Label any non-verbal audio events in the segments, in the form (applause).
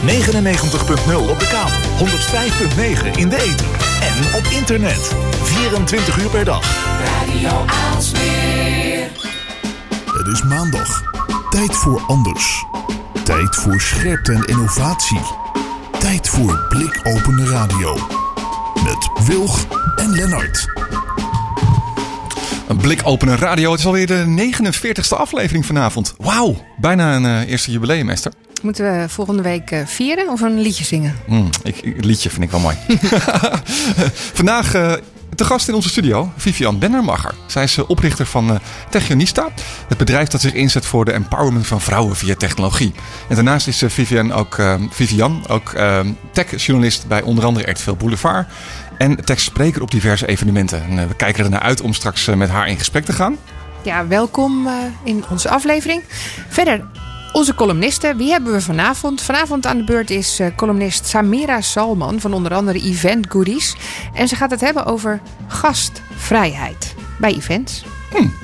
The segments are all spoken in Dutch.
99.0 op de kabel, 105.9 in de ether en op internet. 24 uur per dag. Radio Aalsmeer. Het is maandag. Tijd voor anders. Tijd voor scherpte en innovatie. Tijd voor blikopende radio. Met Wilg en Lennart. Een blik openen radio. Het is alweer de 49ste aflevering vanavond. Wauw, bijna een eh, eerste jubileum, Esther. Moeten we volgende week eh, vieren of een liedje zingen? Mm, ik, het liedje vind ik wel mooi. (laughs) Vandaag eh te gast in onze studio, Vivian Bennermacher. Zij is eh, oprichter van Techionista. Het bedrijf dat zich inzet voor de empowerment van vrouwen via technologie. En daarnaast is Vivian ook, Vivian ook techjournalist bij onder andere RTV Boulevard. En techspreker op diverse evenementen. En, we kijken er naar uit om straks met haar in gesprek te gaan. Ja, welkom in onze aflevering. Verder, onze columnisten. Wie hebben we vanavond? Vanavond aan de beurt is eh, columnist Samira Salman van onder andere Event Goodies. En ze gaat het hebben over gastvrijheid bij events.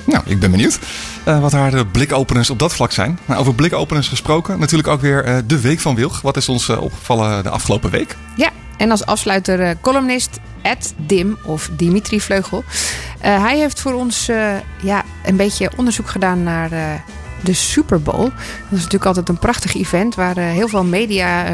Nou, ik ben benieuwd eh, wat haar de blikopeners op dat vlak zijn. Nou, over blikopeners gesproken, natuurlijk ook weer eh, de Week van Wilg. Wat is ons opgevallen de afgelopen week? Ja, en als afsluiter columnist Ed Dim of Dimitri Vleugel. Hij heeft voor ons ja, een beetje onderzoek gedaan naar de Super Bowl. Dat is natuurlijk altijd een prachtig event waar eh, heel veel media eh,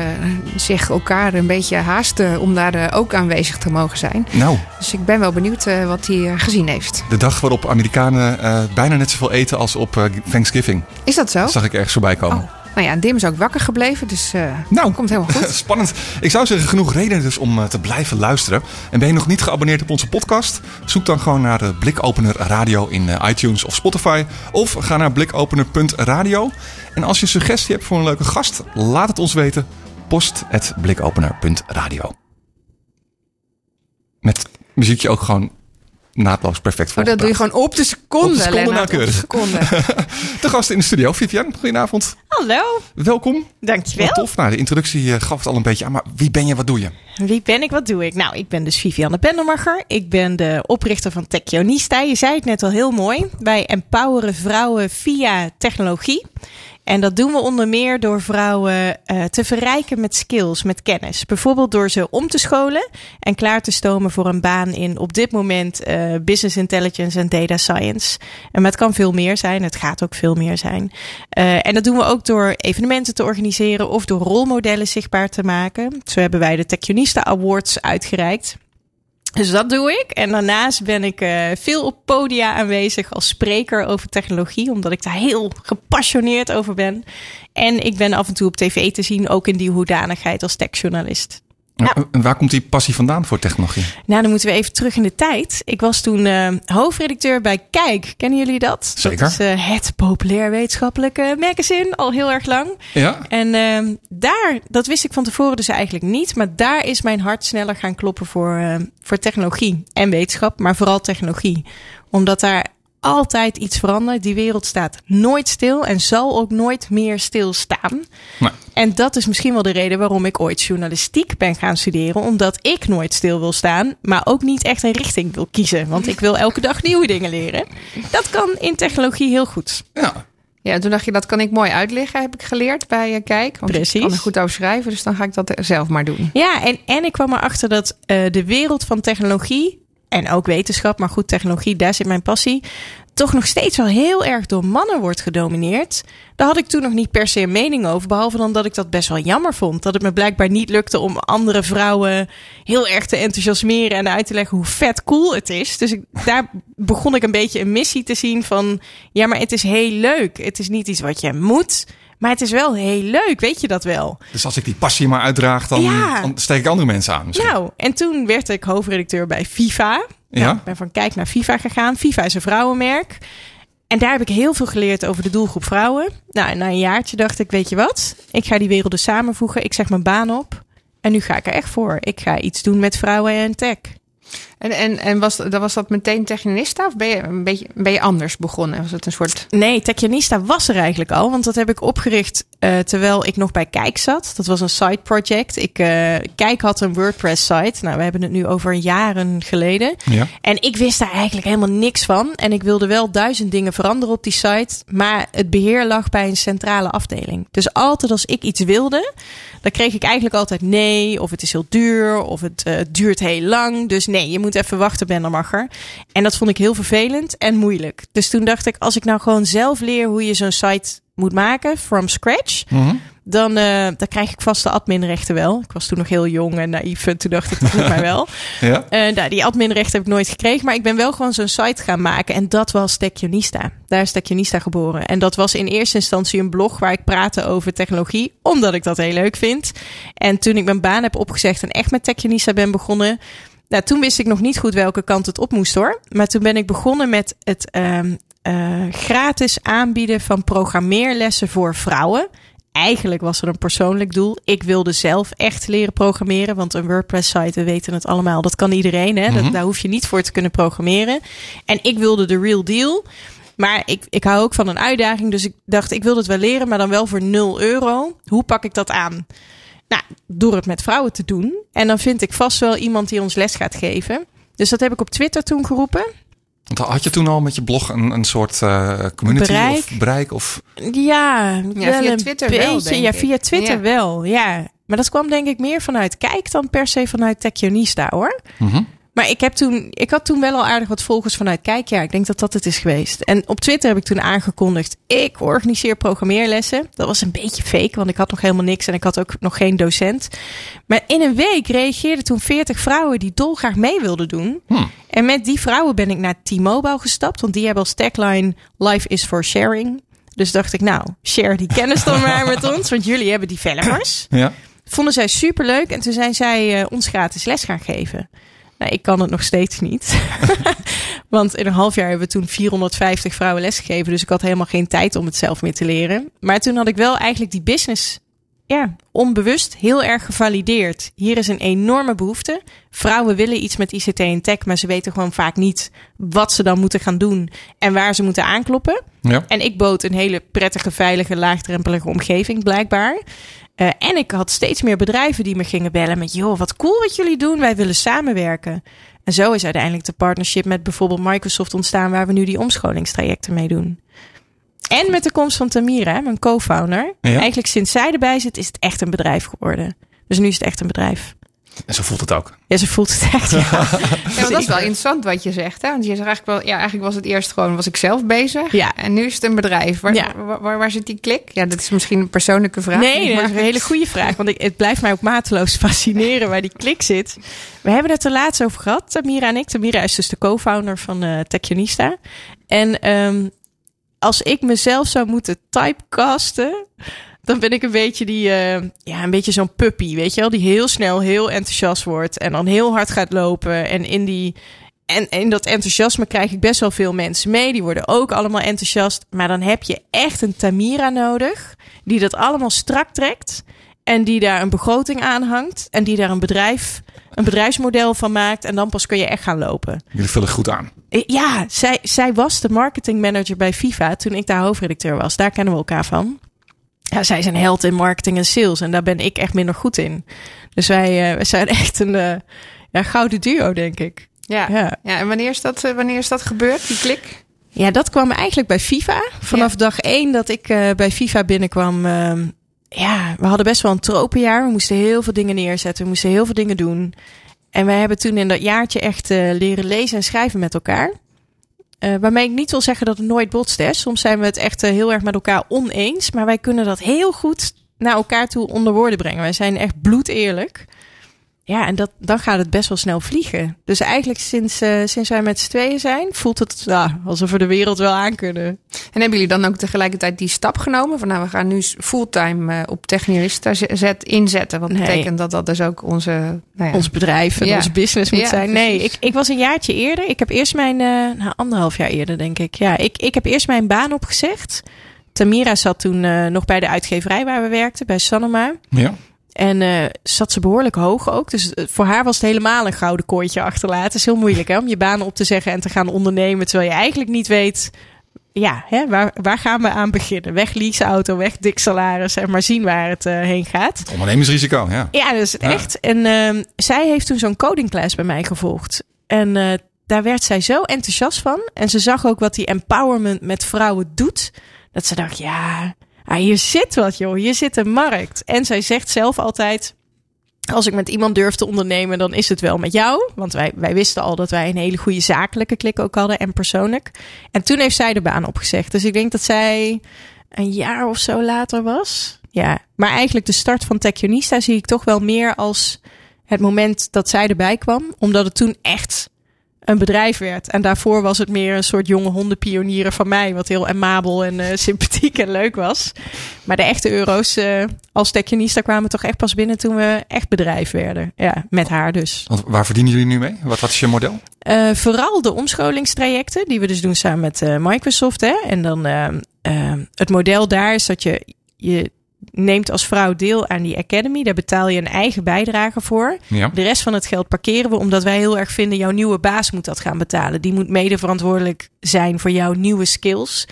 zich elkaar een beetje haasten om daar eh, ook aanwezig te mogen zijn. Nou, Dus ik ben wel benieuwd wat hij gezien heeft. de dag waarop Amerikanen bijna net zoveel eten als op Thanksgiving. Is dat zo? Dat zag ik ergens voorbij komen. Oh. Nou ja, Dim is ook wakker gebleven, dus eh Nou, komt helemaal goed. (laughs) Spannend. Ik zou zeggen, genoeg reden dus om eh, te blijven luisteren. En ben je nog niet geabonneerd op onze podcast? Zoek dan gewoon naar de Blikopener Radio in eh, iTunes of Spotify. Of ga naar blikopener.radio. En als je suggestie hebt voor een leuke gast, laat het ons weten. Post blikopener.radio. Met muziekje ook gewoon naadloos perfect Oh, dat doe je gewoon op de seconde, Op de seconde nauwkeurig. Op de seconde. (laughs) De gast in de studio, Vivian. Goedenavond. Hallo, Welkom. dankjewel. Wat tof. Nou, de introductie eh, gaf het al een beetje aan. Maar wie ben je, wat doe je? Wie ben ik, wat doe ik? Nou, ik ben dus Vivianne Pendelmacher. Ik ben de oprichter van Techionista. Je zei het net al heel mooi. Wij empoweren vrouwen via technologie. En dat doen we onder meer door vrouwen eh, te verrijken met skills, met kennis. Bijvoorbeeld door ze om te scholen en klaar te stomen voor een baan in op dit moment eh, business intelligence en data science. En maar het kan veel meer zijn, het gaat ook veel meer zijn. Eh, en dat doen we ook door evenementen te organiseren of door rolmodellen zichtbaar te maken. Zo hebben wij de Techionista Awards uitgereikt. Dus dat doe ik. En daarnaast ben ik eh, veel op podia aanwezig als spreker over technologie, omdat ik daar heel gepassioneerd over ben. En ik ben af en toe op tv te zien, ook in die hoedanigheid als techjournalist. Ja. En Waar komt die passie vandaan voor technologie? Nou, dan moeten we even terug in de tijd. Ik was toen eh, hoofdredacteur bij Kijk. Kennen jullie dat? Zeker. Dat is eh, het populair wetenschappelijke magazine, al heel erg lang. Ja? En ehm, daar, dat wist ik van tevoren dus eigenlijk niet. Maar daar is mijn hart sneller gaan kloppen voor, eh, voor technologie en wetenschap. Maar vooral technologie. Omdat daar altijd iets verandert. Die wereld staat nooit stil en zal ook nooit meer stilstaan. En dat is misschien wel de reden waarom ik ooit journalistiek ben gaan studeren. Omdat ik nooit stil wil staan, maar ook niet echt een richting wil kiezen. Want ik wil elke dag nieuwe dingen leren. Dat kan in technologie heel goed. ja. Ja, toen dacht je, dat kan ik mooi uitleggen, heb ik geleerd bij eh, Kijk. Want Precies. ik kan er goed over schrijven, dus dan ga ik dat zelf maar doen. Ja, en, en ik kwam erachter dat eh, de wereld van technologie en ook wetenschap, maar goed, technologie, daar zit mijn passie, toch nog steeds wel heel erg door mannen wordt gedomineerd. Daar had ik toen nog niet per se een mening over, behalve dan dat ik dat best wel jammer vond. Dat het me blijkbaar niet lukte om andere vrouwen heel erg te enthousiasmeren en uit te leggen hoe vet cool het is. Dus daar begon ik een beetje een missie te zien van, ja, maar het is heel leuk. Het is niet iets wat je moet. Maar het is wel heel leuk, weet je dat wel? Dus als ik die passie maar uitdraag, dan, Ja. dan steek ik andere mensen aan. misschien. Nou, en toen werd ik hoofdredacteur bij FIFA. Ja. Nou, ik ben van Kijk naar FIFA gegaan. FIFA is een vrouwenmerk. En daar heb ik heel veel geleerd over de doelgroep vrouwen. Nou, en na een jaartje dacht ik, weet je wat? Ik ga die werelden samenvoegen. Ik zeg mijn baan op. En nu ga ik er echt voor. Ik ga iets doen met vrouwen en tech. En, en, en was, dat- was dat meteen Technista of ben je, een beetje, ben je anders begonnen? Was het een soort... Nee, Techionista was er eigenlijk al. Want dat heb ik opgericht eh, terwijl ik nog bij Kijk zat. Dat was een side project. Ik, eh, Kijk had een WordPress site. Nou, we hebben het nu over jaren geleden. Ja. En ik wist daar eigenlijk helemaal niks van. En ik wilde wel duizend dingen veranderen op die site. Maar het beheer lag bij een centrale afdeling. Dus altijd als ik iets wilde, dan kreeg ik eigenlijk altijd nee. Of het is heel duur. Of het eh, duurt heel lang. Dus nee, je moet even wachten, Bendermacher. En dat vond ik heel vervelend en moeilijk. Dus toen dacht ik, als ik nou gewoon zelf leer hoe je zo'n site moet maken, from scratch. Mhm. Dan, eh, dan krijg ik vast de adminrechten wel. Ik was toen nog heel jong en naïef. En toen dacht ik, dat mij (laughs) wel. Ja. Eh, nou, die adminrechten heb ik nooit gekregen. Maar ik ben wel gewoon zo'n site gaan maken. En dat was Techionista. Daar is Techionista geboren. En dat was in eerste instantie een blog waar ik praatte over technologie. Omdat ik dat heel leuk vind. En toen ik mijn baan heb opgezegd en echt met Techionista ben begonnen. Nou, toen wist ik nog niet goed welke kant het op moest hoor. Maar toen ben ik begonnen met het ehm, eh, gratis aanbieden van programmeerlessen voor vrouwen. Eigenlijk was er een persoonlijk doel. Ik wilde zelf echt leren programmeren. Want een WordPress-site, we weten het allemaal, dat kan iedereen. Hè? Dat, daar hoef je niet voor te kunnen programmeren. En ik wilde de real deal. Maar ik, ik hou ook van een uitdaging. Dus ik dacht, ik wil het wel leren, maar dan wel voor 0 euro. Hoe pak ik dat aan? Nou, door het met vrouwen te doen. En dan vind ik vast wel iemand die ons les gaat geven. Dus dat heb ik op Twitter toen geroepen. Want had je toen al met je blog een, een soort eh, community Bereik. of bereik? Of, Ja, wel via een Twitter wel, denk ja, ik. via Twitter Ja. wel. Ja. Maar dat kwam denk ik meer vanuit Kijk dan per se vanuit Techionista hoor. Mhm. Maar ik, heb toen, ik had toen wel al aardig wat volgers vanuit Kijk. Ja, ik denk dat dat het is geweest. En op Twitter heb ik toen aangekondigd... ik organiseer programmeerlessen. Dat was een beetje fake, want ik had nog helemaal niks... en ik had ook nog geen docent. Maar in een week reageerden toen 40 vrouwen... die dolgraag mee wilden doen. Hmm. En met die vrouwen ben ik naar T-Mobile gestapt... want die hebben als tagline... Life is for sharing. Dus dacht ik, nou, share die kennis dan (laughs) maar met ons... want jullie hebben (clears throat) developers Ja. vonden zij superleuk. En toen zijn zij eh, ons gratis les gaan geven. Nou, ik kan het nog steeds niet. (laughs) Want in een half jaar hebben we toen 450 vrouwen lesgegeven. Dus ik had helemaal geen tijd om het zelf meer te leren. Maar toen had ik wel eigenlijk die business ja, onbewust heel erg gevalideerd. Hier is een enorme behoefte. Vrouwen willen iets met ICT en tech, maar ze weten gewoon vaak niet wat ze dan moeten gaan doen en waar ze moeten aankloppen. Ja. En ik bood een hele prettige, veilige, laagdrempelige omgeving blijkbaar. Eh, en ik had steeds meer bedrijven die me gingen bellen met... joh, wat cool wat jullie doen, wij willen samenwerken. En zo is uiteindelijk de partnership met bijvoorbeeld Microsoft ontstaan... waar we nu die omscholingstrajecten mee doen. En met de komst van Tamira, mijn co-founder. Ja. Eigenlijk sinds zij erbij zit, is het echt een bedrijf geworden. Dus nu is het echt een bedrijf. En zo voelt het ook. Ja, ze voelt het echt. Ja. (laughs) Ja, want dat is wel interessant wat je zegt. Hè? Want je zegt eigenlijk wel, ja, eigenlijk was het eerst gewoon, was ik zelf bezig. Ja. En nu is het een bedrijf. Waar, Ja. waar, waar, waar zit die klik? Ja, dat is misschien een persoonlijke vraag. Nee, dat maar- is een hele goede vraag. Want ik, het blijft mij ook mateloos (laughs) fascineren waar die klik zit. We hebben het er laatst over gehad, Tamira en ik. Tamira is dus de co-founder van eh Techionista. En ehm, als ik mezelf zou moeten typecasten... dan ben ik een beetje die, eh, ja, een beetje zo'n puppy, weet je wel? Die heel snel heel enthousiast wordt en dan heel hard gaat lopen. En in die... En in dat enthousiasme krijg ik best wel veel mensen mee. Die worden ook allemaal enthousiast. Maar dan heb je echt een Tamira nodig. Die dat allemaal strak trekt. En die daar een begroting aan hangt. En die daar een bedrijf, een bedrijfsmodel van maakt. En dan pas kun je echt gaan lopen. Jullie vullen goed aan. Eh, Ja, zij, zij was de marketingmanager bij FIFA toen ik daar hoofdredacteur was. Daar kennen we elkaar van. Ja, zij een held in marketing en sales. En daar ben ik echt minder goed in. Dus wij, wij zijn (laughs) echt een eh, ja, gouden duo, denk ik. Ja. Ja. Ja. en wanneer is, dat, eh, wanneer is dat gebeurd, die klik? Ja, dat kwam eigenlijk bij FIFA. Vanaf Ja. dag één dat ik bij FIFA binnenkwam. ehm, ja, we hadden best wel een tropenjaar. We moesten heel veel dingen neerzetten. We moesten heel veel dingen doen. En wij hebben toen in dat jaartje echt leren lezen en schrijven met elkaar. Eh, waarmee ik niet wil zeggen dat het nooit botst. Soms zijn we het echt eh, heel erg met elkaar oneens. Maar wij kunnen dat heel goed naar elkaar toe onder woorden brengen. Wij zijn echt bloedeerlijk. Ja, en dat, dan gaat het best wel snel vliegen. Dus eigenlijk sinds, eh, sinds wij met z'n tweeën zijn, voelt het ja, alsof we de wereld wel aan kunnen. En hebben jullie dan ook tegelijkertijd die stap genomen? Van nou, we gaan nu fulltime eh, op technierista zet, inzetten. Wat Nee. betekent dat dat dus ook onze... Nou ja, Ons bedrijf en Ja. onze business moet Ja, zijn. Nee, precies. ik, ik was een jaartje eerder. Ik heb eerst mijn, eh nou, anderhalf jaar eerder denk ik. Ja, ik, ik heb eerst mijn baan opgezegd. Tamira zat toen eh, nog bij de uitgeverij waar we werkten, bij Sanoma. Ja. En eh, zat ze behoorlijk hoog ook. Dus eh, voor haar was het helemaal een gouden kooitje achterlaten. Het is heel moeilijk hè, om je baan op te zeggen en te gaan ondernemen. Terwijl je eigenlijk niet weet ja, hè, waar, waar gaan we aan beginnen? Weg leaseauto, weg dik salaris en maar zien waar het uh, heen gaat. Het ondernemingsrisico, ja. Ja, dat is het ja. echt. En uh, zij heeft toen zo'n codingclass bij mij gevolgd. En daar werd zij zo enthousiast van. En ze zag ook wat die empowerment met vrouwen doet. Dat ze dacht, ja, ah, hier zit wat joh, hier zit een markt. En zij zegt zelf altijd, als ik met iemand durf te ondernemen, dan is het wel met jou. Want wij, wij wisten al dat wij een hele goede zakelijke klik ook hadden en persoonlijk. En toen heeft zij de baan opgezegd. Dus ik denk dat zij een jaar of zo later was. Ja, maar eigenlijk de start van Techionista zie ik toch wel meer als het moment dat zij erbij kwam. Omdat het toen echt een bedrijf werd. En daarvoor was het meer een soort jonge hondenpionieren van mij. Wat heel amabel en uh, sympathiek en leuk was. Maar de echte euro's uh, als Techionista kwamen toch echt pas binnen toen we echt bedrijf werden. Ja, met haar dus. Want waar verdienen jullie nu mee? Wat, wat is je model? Uh, vooral de omscholingstrajecten die we dus doen samen met Microsoft. Hè? En dan het model daar is dat je... je neemt als vrouw deel aan die academy. Daar betaal je een eigen bijdrage voor. Ja. De rest van het geld parkeren we omdat wij heel erg vinden... jouw nieuwe baas moet dat gaan betalen. Die moet mede verantwoordelijk zijn voor jouw nieuwe skills.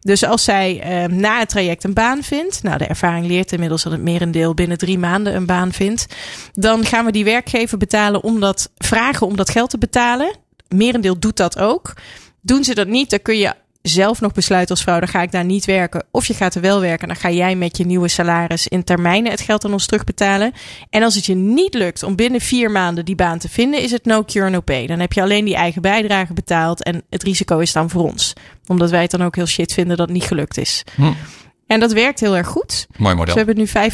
Dus als zij uh, na het traject een baan vindt... nou, de ervaring leert inmiddels dat het merendeel binnen drie maanden een baan vindt... dan gaan we die werkgever betalen om dat, vragen om dat geld te betalen. Merendeel doet dat ook. Doen ze dat niet, dan kun je zelf nog besluiten als vrouw, dan ga ik daar niet werken. Of je gaat er wel werken, dan ga jij met je nieuwe salaris in termijnen het geld aan ons terugbetalen. En als het je niet lukt om binnen vier maanden die baan te vinden, is het no cure no pay. Dan heb je alleen die eigen bijdrage betaald en het risico is dan voor ons. Omdat wij het dan ook heel shit vinden dat het niet gelukt is. Hm. En dat werkt heel erg goed. Mooi model. Dus we hebben nu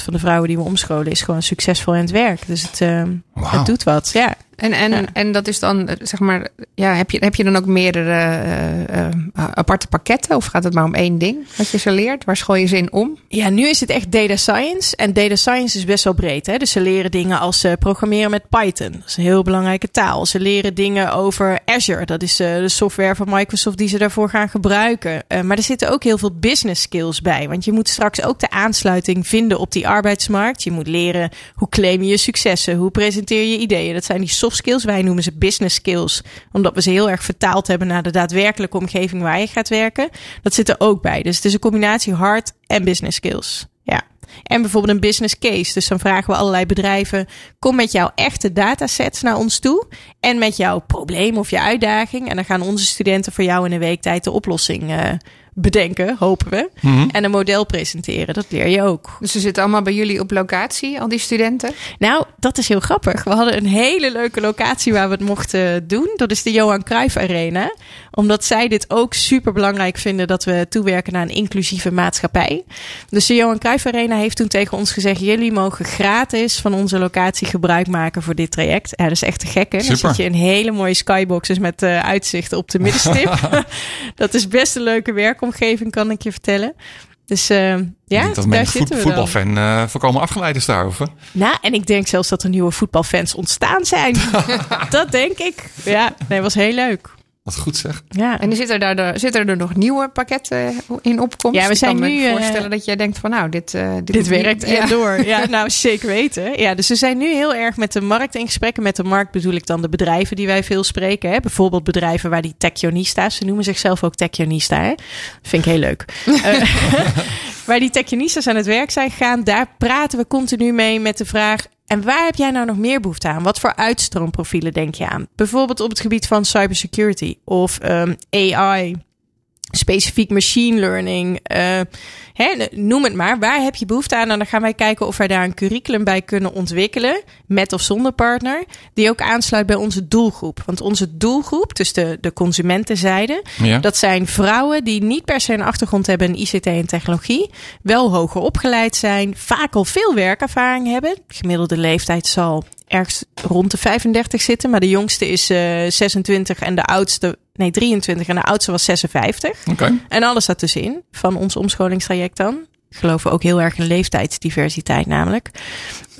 95% van de vrouwen die we omscholen is gewoon succesvol in het werk. Dus het, uh, Wauw. het doet wat. Ja. En, en, Ja. en dat is dan, zeg maar, ja, heb, je, heb je dan ook meerdere eh, eh, aparte pakketten? Of gaat het maar om één ding wat je ze leert? Waar school je ze in om? Ja, nu is het echt data science. En data science is best wel breed. Hè? Dus ze leren dingen als eh, programmeren met Python. Dat is een heel belangrijke taal. Ze leren dingen over Azure. Dat is eh, de software van Microsoft die ze daarvoor gaan gebruiken. Eh, maar er zitten ook heel veel business skills bij. Want je moet straks ook de aansluiting vinden op die arbeidsmarkt. Je moet leren hoe claim je je successen. Hoe presenteer je ideeën. Dat zijn die soft skills. Wij noemen ze business skills. Omdat we ze heel erg vertaald hebben naar de daadwerkelijke omgeving waar je gaat werken. Dat zit er ook bij. Dus het is een combinatie hard en business skills. Ja. En bijvoorbeeld een business case. Dus dan vragen we allerlei bedrijven: kom met jouw echte datasets naar ons toe. En met jouw probleem of je uitdaging. En dan gaan onze studenten voor jou in een week tijd de oplossing uh, bedenken, hopen we. Mhm. En een model presenteren. Dat leer je ook. Dus ze zitten allemaal bij jullie op locatie, al die studenten? Nou, dat is heel grappig. We hadden een hele leuke locatie waar we het mochten doen. Dat is de Johan Cruijff Arena. Omdat zij dit ook super belangrijk vinden dat we toewerken naar een inclusieve maatschappij. Dus de Johan Cruijff Arena heeft toen tegen ons gezegd: jullie mogen gratis van onze locatie gebruik maken voor dit traject. Ja, dat is echt te gek. Hè? Dan Super. zit je in hele mooie skyboxes met uh, uitzicht op de middenstip. (laughs) (laughs) dat is best een leuke werkomgeving, kan ik je vertellen. Dus uh, ja, dat daar mijn zitten voet, voetbalfan uh, voorkomen afgeleid is daarover. Nou, en ik denk zelfs dat er nieuwe voetbalfans ontstaan zijn. (laughs) dat denk ik. Ja, nee, was heel leuk. Wat goed zeg. Ja. En zitten er, de, zitten er nog nieuwe pakketten in opkomst? Ja, we zijn ik kan nu, me eh, voorstellen dat jij denkt van nou, dit, uh, dit, werkt en door. Ja, (laughs) nou zeker weten. Ja, dus we zijn nu heel erg met de markt in gesprekken. Met de markt bedoel ik dan de bedrijven die wij veel spreken. Hè? Bijvoorbeeld bedrijven waar die techionista's, ze noemen zichzelf ook techionista. Hè? Vind ik heel leuk. (laughs) Eh, (laughs) waar die techionistas aan het werk zijn gegaan, daar praten we continu mee met de vraag. En waar heb jij nou nog meer behoefte aan? Wat voor uitstroomprofielen denk je aan? Bijvoorbeeld op het gebied van cybersecurity of um, AI, specifiek machine learning. Uh, hè, noem het maar. Waar heb je behoefte aan? En dan gaan wij kijken of wij daar een curriculum bij kunnen ontwikkelen. Met of zonder partner. Die ook aansluit bij onze doelgroep. Want onze doelgroep, dus de, de consumentenzijde. Ja. Dat zijn vrouwen die niet per se een achtergrond hebben in ICT en technologie. Wel hoger opgeleid zijn. Vaak al veel werkervaring hebben. De gemiddelde leeftijd zal ergens rond de 35 zitten. Maar de jongste is uh, 26 en de oudste... Nee, 23 en de oudste was 56. Oké. En alles daartussenin van ons omscholingstraject dan. geloven ook heel erg in leeftijdsdiversiteit namelijk.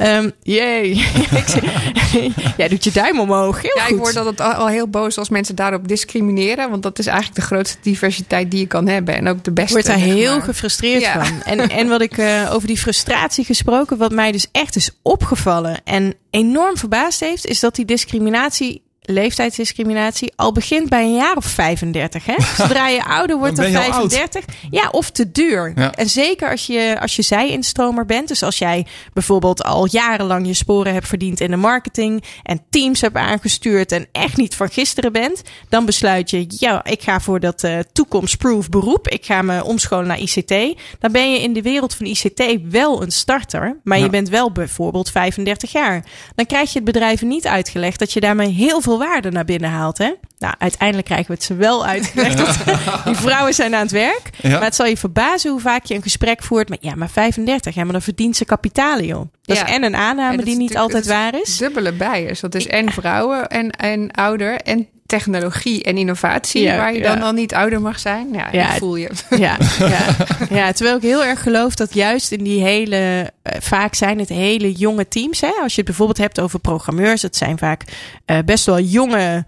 Um, jee. (laughs) Jij doet je duim omhoog. Heel ja, goed. ik word altijd al heel boos als mensen daarop discrimineren. Want dat is eigenlijk de grootste diversiteit die je kan hebben. En ook de beste. Ik word daar heel maar. gefrustreerd Ja. van. En, en wat ik eh, over die frustratie gesproken, wat mij dus echt is opgevallen en enorm verbaasd heeft, is dat die discriminatie, leeftijdsdiscriminatie, al begint bij een jaar of 35. Hè? (laughs) Zodra je ouder wordt Dan dan, ben je al oud. 35, ja, of te duur. Ja. En zeker als je, als je zij-instromer bent, dus als jij bijvoorbeeld al jarenlang je sporen hebt verdiend in de marketing en teams hebt aangestuurd en echt niet van gisteren bent, dan besluit je, ja, ik ga voor dat eh, toekomstproof beroep. Ik ga me omscholen naar ICT. Dan ben je in de wereld van ICT wel een starter, maar Ja. je bent wel bijvoorbeeld 35 jaar. Dan krijg je het bedrijven niet uitgelegd dat je daarmee heel veel waarde naar binnen haalt. Hè? Nou, uiteindelijk krijgen we het ze wel uitgelegd. (laughs) dat die vrouwen zijn aan het werk. Ja. Maar het zal je verbazen hoe vaak je een gesprek voert met ja, maar 35, ja, maar dan verdient ze kapitalen, joh. Dat Ja. is en een aanname die niet altijd waar is. Dubbele bias. Dat is en vrouwen en, en ouder en technologie en innovatie. Ja, waar je ja. dan al niet ouder mag zijn. Ja, Ja, ik voel je. Ja, (laughs) ja, ja, terwijl ik heel erg geloof dat juist in die hele, eh, vaak zijn het hele jonge teams. Hè? Als je het bijvoorbeeld hebt over programmeurs, het zijn vaak eh, best wel jonge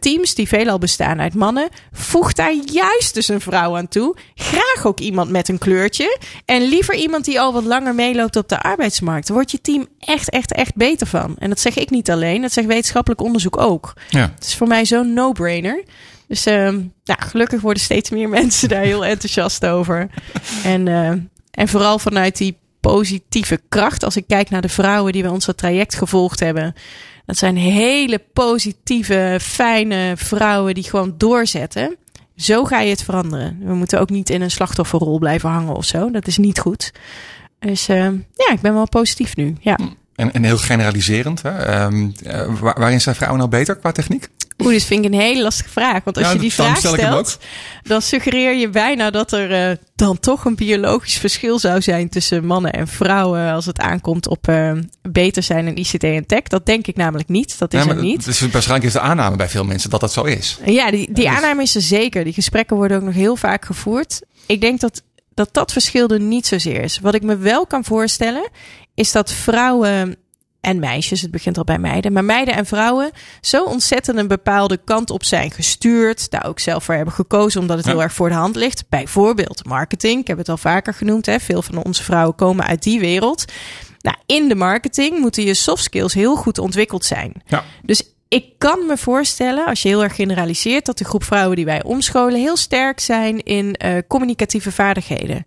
teams die veelal bestaan uit mannen. Voeg daar juist dus een vrouw aan toe. Graag ook iemand met een kleurtje. En liever iemand die al wat langer meeloopt op de arbeidsmarkt. Wordt je team echt, echt, echt beter van. En dat zeg ik niet alleen, dat zegt wetenschappelijk onderzoek ook. Ja. Het is voor mij zo'n no-brainer. Dus nou, gelukkig worden steeds meer (laughs) mensen daar heel enthousiast over. En, eh, en vooral vanuit die positieve kracht. Als ik kijk naar de vrouwen die bij ons dat traject gevolgd hebben. Dat zijn hele positieve, fijne vrouwen die gewoon doorzetten. Zo ga je het veranderen. We moeten ook niet in een slachtofferrol blijven hangen of zo. Dat is niet goed. Dus eh, ja, ik ben wel positief nu. Ja. En, en heel generaliserend. Hè? Ehm, eh, waar- waarin zijn vrouwen nou beter qua techniek? Oeh, dit vind ik een hele lastige vraag. Want als Ja, je die vraag stelt, dan suggereer je bijna dat er eh, dan toch een biologisch verschil zou zijn tussen mannen en vrouwen als het aankomt op eh, beter zijn in ICT en tech. Dat denk ik namelijk niet. Dat is Ja, maar er niet. Dus waarschijnlijk is de aanname bij veel mensen dat dat zo is. Ja, die, die Dus- aanname is er zeker. Die gesprekken worden ook nog heel vaak gevoerd. Ik denk dat dat, dat verschil er niet zozeer is. Wat ik me wel kan voorstellen, is dat vrouwen en meisjes, het begint al bij meiden, maar meiden en vrouwen zo ontzettend een bepaalde kant op zijn gestuurd. Daar ook zelf voor hebben gekozen, omdat het Ja. heel erg voor de hand ligt. Bijvoorbeeld marketing. Ik heb het al vaker genoemd. Hè. Veel van onze vrouwen komen uit die wereld. Nou, in de marketing moeten je soft skills heel goed ontwikkeld zijn. Ja. Dus ik kan me voorstellen, als je heel erg generaliseert, dat de groep vrouwen die wij omscholen heel sterk zijn in eh, communicatieve vaardigheden.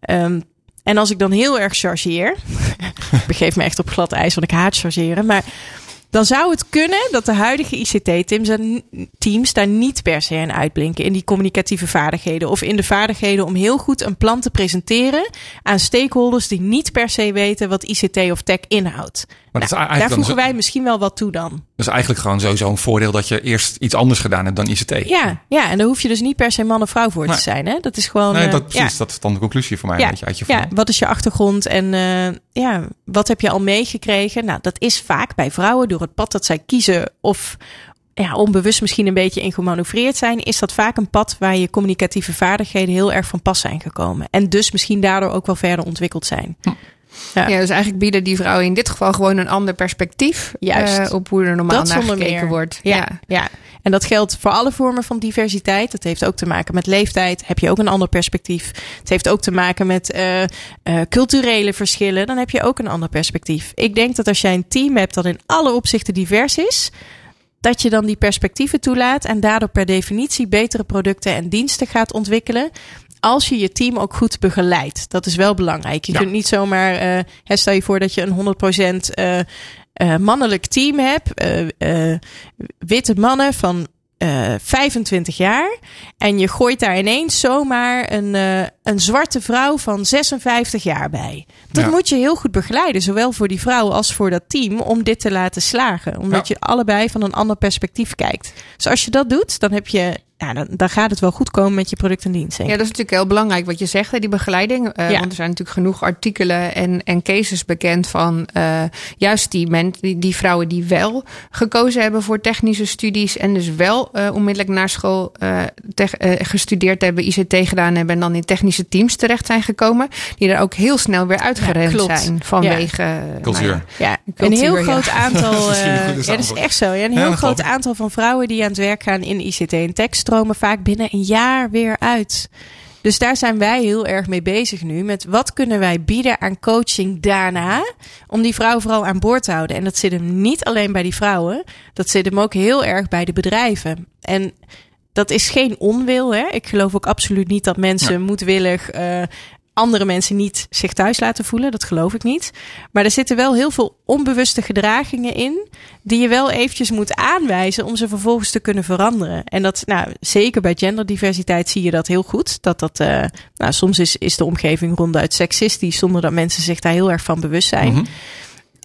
Ehm, en als ik dan heel erg chargeer, (laughs) ik begeef me echt op glad ijs, want ik haat chargeren, maar dan zou het kunnen dat de huidige ICT-teams daar- teams daar niet per se in uitblinken in die communicatieve vaardigheden of in de vaardigheden om heel goed een plan te presenteren aan stakeholders die niet per se weten wat ICT of tech inhoudt. Nou, daar voegen wij misschien wel wat toe dan. Dat is eigenlijk gewoon sowieso een voordeel dat je eerst iets anders gedaan hebt dan ICT. Ja, ja, en daar hoef je dus niet per se man of vrouw voor Nee. te zijn. Hè? Dat is gewoon. Nee, eh, dat, precies. ja. Dat is dan de conclusie voor mij Ja, uit je ja, wat is je achtergrond en eh, ja, wat heb je al meegekregen? Nou, dat is vaak bij vrouwen door het pad dat zij kiezen of ja, onbewust misschien een beetje in gemanoeuvreerd zijn, is dat vaak een pad waar je communicatieve vaardigheden heel erg van pas zijn gekomen. En dus misschien daardoor ook wel verder ontwikkeld zijn. Ja. Ja, dus eigenlijk bieden die vrouwen in dit geval gewoon een ander perspectief. Juist. eh, op hoe er normaal Dat naar gekeken meer. wordt. Ja, ja. En dat geldt voor alle vormen van diversiteit. Dat heeft ook te maken met leeftijd. Heb je ook een ander perspectief. Het heeft ook te maken met eh, eh, culturele verschillen. Dan heb je ook een ander perspectief. Ik denk dat als jij een team hebt dat in alle opzichten divers is, dat je dan die perspectieven toelaat en daardoor per definitie betere producten en diensten gaat ontwikkelen. Als je je team ook goed begeleidt. Dat is wel belangrijk. Je Ja. kunt niet zomaar. hè, stel je voor dat je een 100% eh, eh, mannelijk team hebt. witte mannen van eh 25 jaar. En je gooit daar ineens zomaar een, een zwarte vrouw van 56 jaar bij. Dat Ja. moet je heel goed begeleiden. Zowel voor die vrouw als voor dat team. Om dit te laten slagen. Omdat Ja. je allebei van een ander perspectief kijkt. Dus als je dat doet, dan heb je ja, dan, dan gaat het wel goed komen met je product en dienst. Ja, dat is natuurlijk heel belangrijk wat je zegt, hè, die begeleiding. Eh, Ja. Want er zijn natuurlijk genoeg artikelen en, en cases bekend van eh, juist die, men, die, die vrouwen die wel gekozen hebben voor technische studies. En dus wel eh, onmiddellijk naar school gestudeerd hebben, ICT gedaan hebben en dan in technische teams terecht zijn gekomen. Die er ook heel snel weer uitgerend zijn vanwege Cultuur. nou ja, Ja, cultuur, een heel ja. groot (laughs) aantal. Eh, goede ja, dat is echt zo. Ja, een heel dat groot aantal van vrouwen die aan het werk gaan in ICT en tech stromen vaak binnen een jaar weer uit. Dus daar zijn wij heel erg mee bezig nu. Met wat kunnen wij bieden aan coaching daarna. Om die vrouw vooral aan boord te houden. En dat zit hem niet alleen bij die vrouwen. Dat zit hem ook heel erg bij de bedrijven. En dat is geen onwil. Hè? Ik geloof ook absoluut niet dat mensen moedwillig eh, andere mensen niet zich thuis laten voelen. Dat geloof ik niet. Maar er zitten wel heel veel onbewuste gedragingen in. Die je wel eventjes moet aanwijzen om ze vervolgens te kunnen veranderen. En dat, nou, zeker bij genderdiversiteit zie je dat heel goed. Dat dat, eh, nou, soms is, is de omgeving ronduit seksistisch. Zonder dat mensen zich daar heel erg van bewust zijn. Mhm.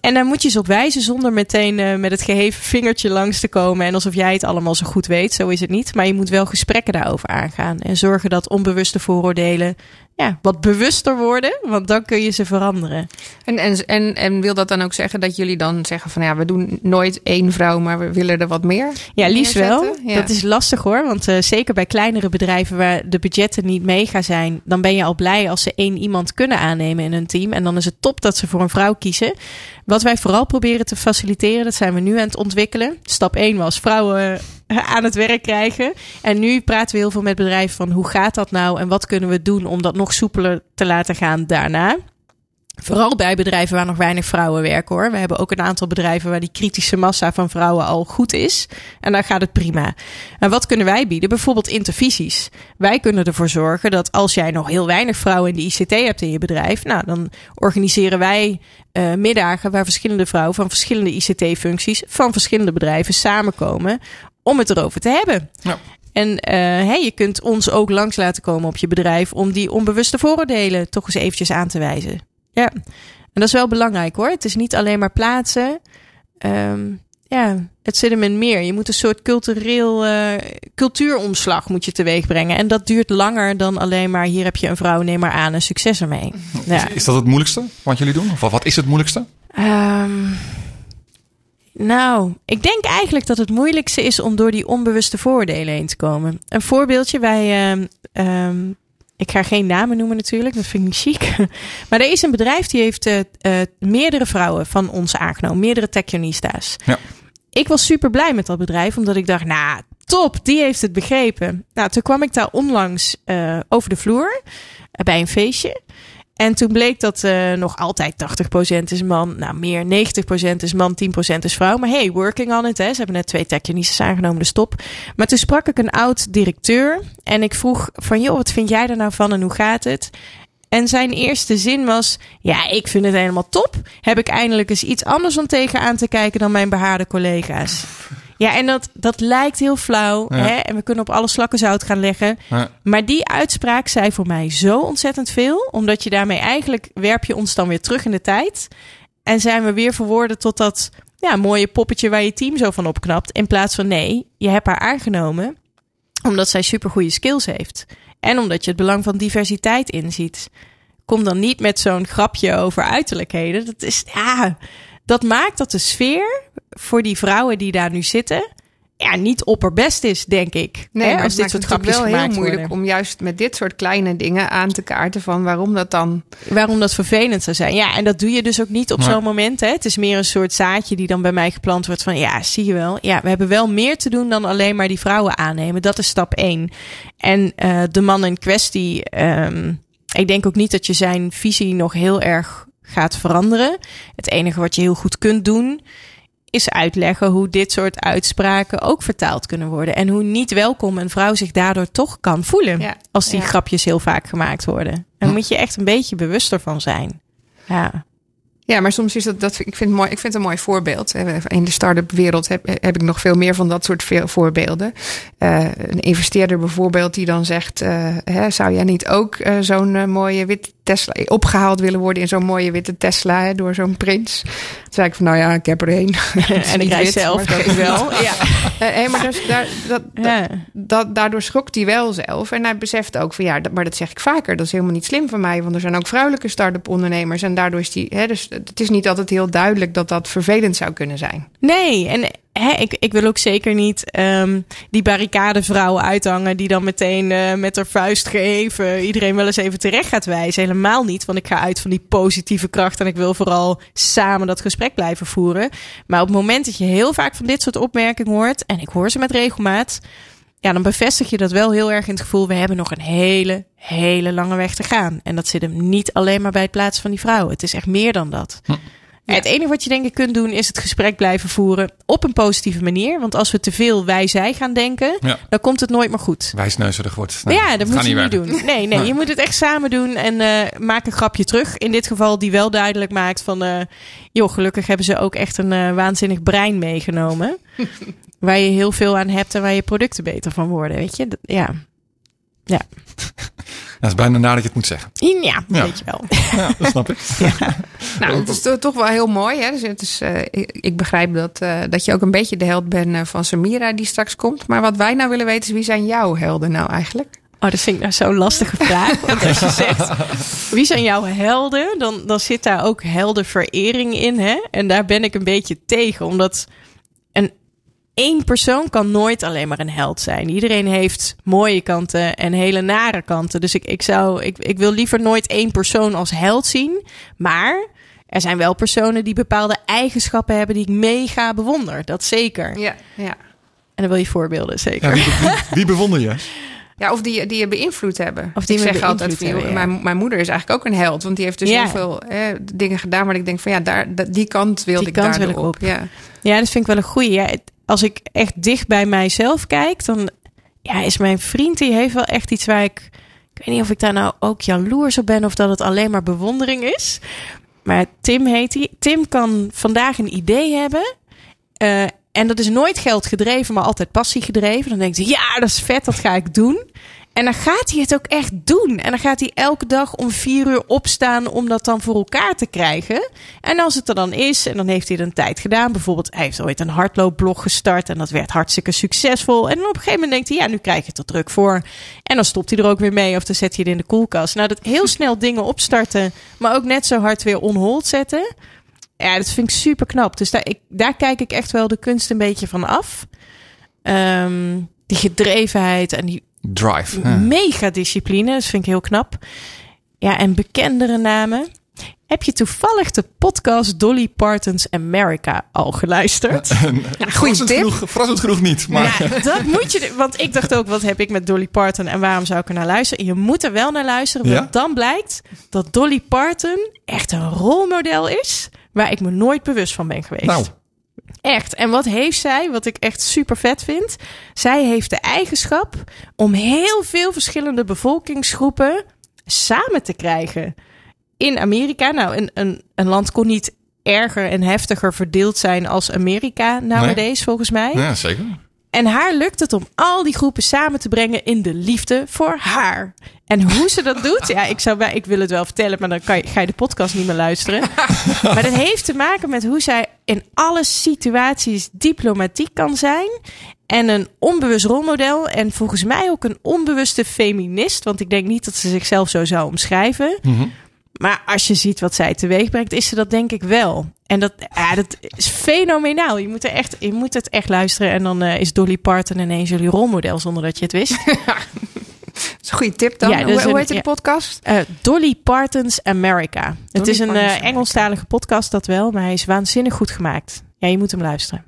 En daar moet je ze op wijzen zonder meteen eh, met het geheven vingertje langs te komen. En alsof jij het allemaal zo goed weet. Zo is het niet. Maar je moet wel gesprekken daarover aangaan. En zorgen dat onbewuste vooroordelen ja, wat bewuster worden. Want dan kun je ze veranderen. En, en, en, en wil dat dan ook zeggen dat jullie dan zeggen van ja, we doen nooit één vrouw, maar we willen er wat meer? Ja, liefst wel. Ja. Dat is lastig hoor. Want eh, zeker bij kleinere bedrijven waar de budgetten niet mega zijn, dan ben je al blij als ze één iemand kunnen aannemen in hun team. En dan is het top dat ze voor een vrouw kiezen. Wat wij vooral proberen te faciliteren, dat zijn we nu aan het ontwikkelen. Stap 1 was vrouwen (laughs) aan het werk krijgen. En nu praten we heel veel met bedrijven van hoe gaat dat nou en wat kunnen we doen om dat nog soepeler te laten gaan daarna. Vooral bij bedrijven waar nog weinig vrouwen werken hoor. We hebben ook een aantal bedrijven waar die kritische massa van vrouwen al goed is. En daar gaat het prima. En wat kunnen wij bieden? Bijvoorbeeld intervisies. Wij kunnen ervoor zorgen dat als jij nog heel weinig vrouwen in de ICT hebt in je bedrijf. Nou, dan organiseren wij eh, middagen waar verschillende vrouwen van verschillende ICT-functies van verschillende bedrijven samenkomen om het erover te hebben. Ja. En eh, hey, je kunt ons ook langs laten komen op je bedrijf om die onbewuste vooroordelen toch eens eventjes aan te wijzen. Ja, en dat is wel belangrijk hoor. Het is niet alleen maar plaatsen. Ehm, ja, het zit hem in meer. Je moet een soort cultureel eh, cultuuromslag moet je teweeg brengen. En dat duurt langer dan alleen maar hier heb je een vrouw, neem maar aan en succes ermee. Ja. Is dat het moeilijkste wat jullie doen? Of wat is het moeilijkste? Ehm, nou, ik denk eigenlijk dat het moeilijkste is om door die onbewuste vooroordelen heen te komen. Een voorbeeldje, wij, ehm, ehm, ik ga geen namen noemen natuurlijk, dat vind ik chic. (laughs) Maar er is een bedrijf die heeft eh, eh, meerdere vrouwen van ons aangenomen, meerdere technionista's. Ja. Ik was super blij met dat bedrijf, omdat ik dacht, nou, top, die heeft het begrepen. Nou, toen kwam ik daar onlangs eh, over de vloer bij een feestje. En toen bleek dat eh, nog altijd 80% is man, nou meer 90% is man, 10% is vrouw. Maar hey, working on it. Hè. Ze hebben net twee technisches aangenomen, de stop. Maar toen sprak ik een oud directeur en ik vroeg van joh, wat vind jij er nou van en hoe gaat het? En zijn eerste zin was: Ja, ik vind het helemaal top. Heb ik eindelijk eens iets anders om tegenaan te kijken dan mijn behaarde collega's. Ja, en dat, dat lijkt heel flauw. Ja. Hè? En we kunnen op alle slakken zout gaan leggen. Ja. Maar die uitspraak zei voor mij zo ontzettend veel. Omdat je daarmee eigenlijk werp je ons dan weer terug in de tijd. En zijn we weer verwoorden tot dat ja, mooie poppetje waar je team zo van opknapt. In plaats van nee, je hebt haar aangenomen omdat zij supergoeie skills heeft. En omdat je het belang van diversiteit inziet. Kom dan niet met zo'n grapje over uiterlijkheden. Dat is, ja, dat maakt dat de sfeer voor die vrouwen die daar nu zitten, ja, niet opperbest is, denk ik. Nee, Hè, maar als dit soort maakt het grapjes wel heel moeilijk worden. om juist met dit soort kleine dingen aan te kaarten van waarom dat dan. Waarom dat vervelend zou zijn. Ja, en dat doe je dus ook niet op zo'n moment. Hè. Het is meer een soort zaadje die dan bij mij geplant wordt van... ja, zie je wel. Ja, we hebben wel meer te doen dan alleen maar die vrouwen aannemen. Dat is stap één. En eh, de man in kwestie... ehm, ik denk ook niet dat je zijn visie nog heel erg gaat veranderen. Het enige wat je heel goed kunt doen... is uitleggen hoe dit soort uitspraken ook vertaald kunnen worden. En hoe niet welkom een vrouw zich daardoor toch kan voelen. Ja, Als die ja. grapjes heel vaak gemaakt worden. Daar Hm. moet je echt een beetje bewuster van zijn. Ja. Ja, maar soms is dat, dat ik, vind het mooi, ik vind het een mooi voorbeeld. In de start-up wereld heb, heb ik nog veel meer van dat soort voorbeelden. Eh, een investeerder bijvoorbeeld die dan zegt: eh, hè, Zou jij niet ook eh, zo'n eh, mooie witte Tesla opgehaald willen worden in zo'n mooie witte Tesla hè, door zo'n prins? zei ik van, nou ja, ik heb er één. (laughs) en ik zelf maar ook wel. Ja. (laughs) Eh, maar dus, daar, dat, Ja. dat, daardoor schrok hij wel zelf. En hij beseft ook van ja, dat, maar dat zeg ik vaker. Dat is helemaal niet slim van mij. Want er zijn ook vrouwelijke start-up ondernemers. En daardoor is die. Hè, dus het is niet altijd heel duidelijk dat dat vervelend zou kunnen zijn. Nee, en hè, ik, ik wil ook zeker niet ehm, die barricadevrouw uithangen... die dan meteen eh, met haar vuist geheven iedereen wel eens even terecht gaat wijzen. Helemaal niet, want ik ga uit van die positieve kracht... en ik wil vooral samen dat gesprek blijven voeren. Maar op het moment dat je heel vaak van dit soort opmerkingen hoort... en ik hoor ze met regelmaat... ja, dan bevestig je dat wel heel erg in het gevoel... we hebben nog een hele, hele lange weg te gaan. En dat zit hem niet alleen maar bij het plaatsen van die vrouw. Het is echt meer dan dat. Het enige wat je denk ik kunt doen is het gesprek blijven voeren op een positieve manier. Want als we te veel wij-zij gaan denken, Ja. dan komt het nooit meer goed. Wijsneuzerig wordt. Nou, ja, dat moet je niet doen. Nee, nee, Nee. je moet het echt samen doen en eh, maak een grapje terug. In dit geval die wel duidelijk maakt van... eh, joh, gelukkig hebben ze ook echt een eh, waanzinnig brein meegenomen. (laughs) waar je heel veel aan hebt en waar je producten beter van worden, weet je. Dat- Ja, (laughs) Dat is bijna nadat je het moet zeggen. ja, Ja. weet je wel. Ja, dat snap ik. (laughs) Nou, het is to- toch wel heel mooi. Hè? Dus het is, eh, ik, begrijp dat, eh, dat je ook een beetje de held bent eh, van Samira die straks komt. Maar wat wij nou willen weten is wie zijn jouw helden nou eigenlijk? Oh, dat vind ik nou zo'n lastige (laughs) vraag. Want als je zegt, wie zijn jouw helden? Dan, dan zit daar ook heldenverering in. Hè? En daar ben ik een beetje tegen. Omdat één persoon kan nooit alleen maar een held zijn. Iedereen heeft mooie kanten en hele nare kanten. Dus ik, ik, zou, ik, ik wil liever nooit één persoon als held zien. Maar er zijn wel personen die bepaalde eigenschappen hebben die ik mega bewonder. Dat zeker. Ja, ja. En dan wil je voorbeelden, zeker. Ja, wie, wie, wie bewonder je? (laughs) Ja, of die, die je beïnvloed hebben. Of die ik me zeg altijd van, hebben, ja. mijn, mijn moeder is eigenlijk ook een held. Want die heeft dus Ja. heel veel hè, dingen gedaan waar ik denk van ja, daar, die kant wilde Die ik kant daar wil ik op. Ja. Ja, dat vind ik wel een goeie. Ja, het- als ik echt dicht bij mijzelf kijk, dan ja, is mijn vriend die heeft wel echt iets waar ik. Ik weet niet of ik daar nou ook jaloers op ben of dat het alleen maar bewondering is. Maar Tim heet hij. Tim kan vandaag een idee hebben. eh, en dat is nooit geld gedreven, maar altijd passie gedreven. Dan denkt hij, ja, dat is vet, dat ga ik doen. En dan gaat hij het ook echt doen. En dan gaat hij elke dag om vier uur opstaan om dat dan voor elkaar te krijgen. En als het er dan is, en dan heeft hij het een tijd gedaan. Bijvoorbeeld, hij heeft ooit een hardloopblog gestart en dat werd hartstikke succesvol. En op een gegeven moment denkt hij, ja, nu krijg je het er druk voor. En dan stopt hij er ook weer mee of dan zet hij het in de koelkast. Nou, dat heel (laughs) snel dingen opstarten, maar ook net zo hard weer on hold zetten. Ja, dat vind ik super knap. Dus daar, ik, daar kijk ik echt wel de kunst een beetje van af. Ehm, die gedrevenheid en die Drive. Ja. mega discipline. Dat vind ik heel knap. Ja, en bekendere namen. Heb je toevallig de podcast Dolly Parton's America al geluisterd? (laughs) Verrassend tip. genoeg, verrassend genoeg niet. Maar Ja, dat moet je. Want ik dacht ook, wat heb ik met Dolly Parton en waarom zou ik er naar luisteren? Je moet er wel naar luisteren, want Ja? dan blijkt dat Dolly Parton echt een rolmodel is waar ik me nooit bewust van ben geweest. nou, Echt. En wat heeft zij, wat ik echt super vet vind? Zij heeft de eigenschap om heel veel verschillende bevolkingsgroepen samen te krijgen. In Amerika, nou, een, een, een land kon niet erger en heftiger verdeeld zijn als Amerika nowadays, volgens mij. ja, zeker. En haar lukt het om al die groepen samen te brengen in de liefde voor haar. En hoe ze dat doet, ja, ik, zou, bij- ik wil het wel vertellen, maar dan kan je, ga je de podcast niet meer luisteren. (laughs) Maar dat heeft te maken met hoe zij in alle situaties diplomatiek kan zijn. En een onbewust rolmodel. En volgens mij ook een onbewuste feminist. Want ik denk niet dat ze zichzelf zo zou omschrijven. Mhm. Maar als je ziet wat zij teweeg brengt, is ze dat denk ik wel. En dat, ja, dat is fenomenaal. Je moet, er echt, je moet het echt luisteren. En dan eh, is Dolly Parton ineens jullie rolmodel zonder dat je het wist. (laughs) Dat is een goede tip dan. Ja, hoe, heet de ja. podcast? Eh, Dolly Parton's America. het is een eh. Engelstalige podcast, dat wel. Maar hij is waanzinnig goed gemaakt. Ja, je moet hem luisteren.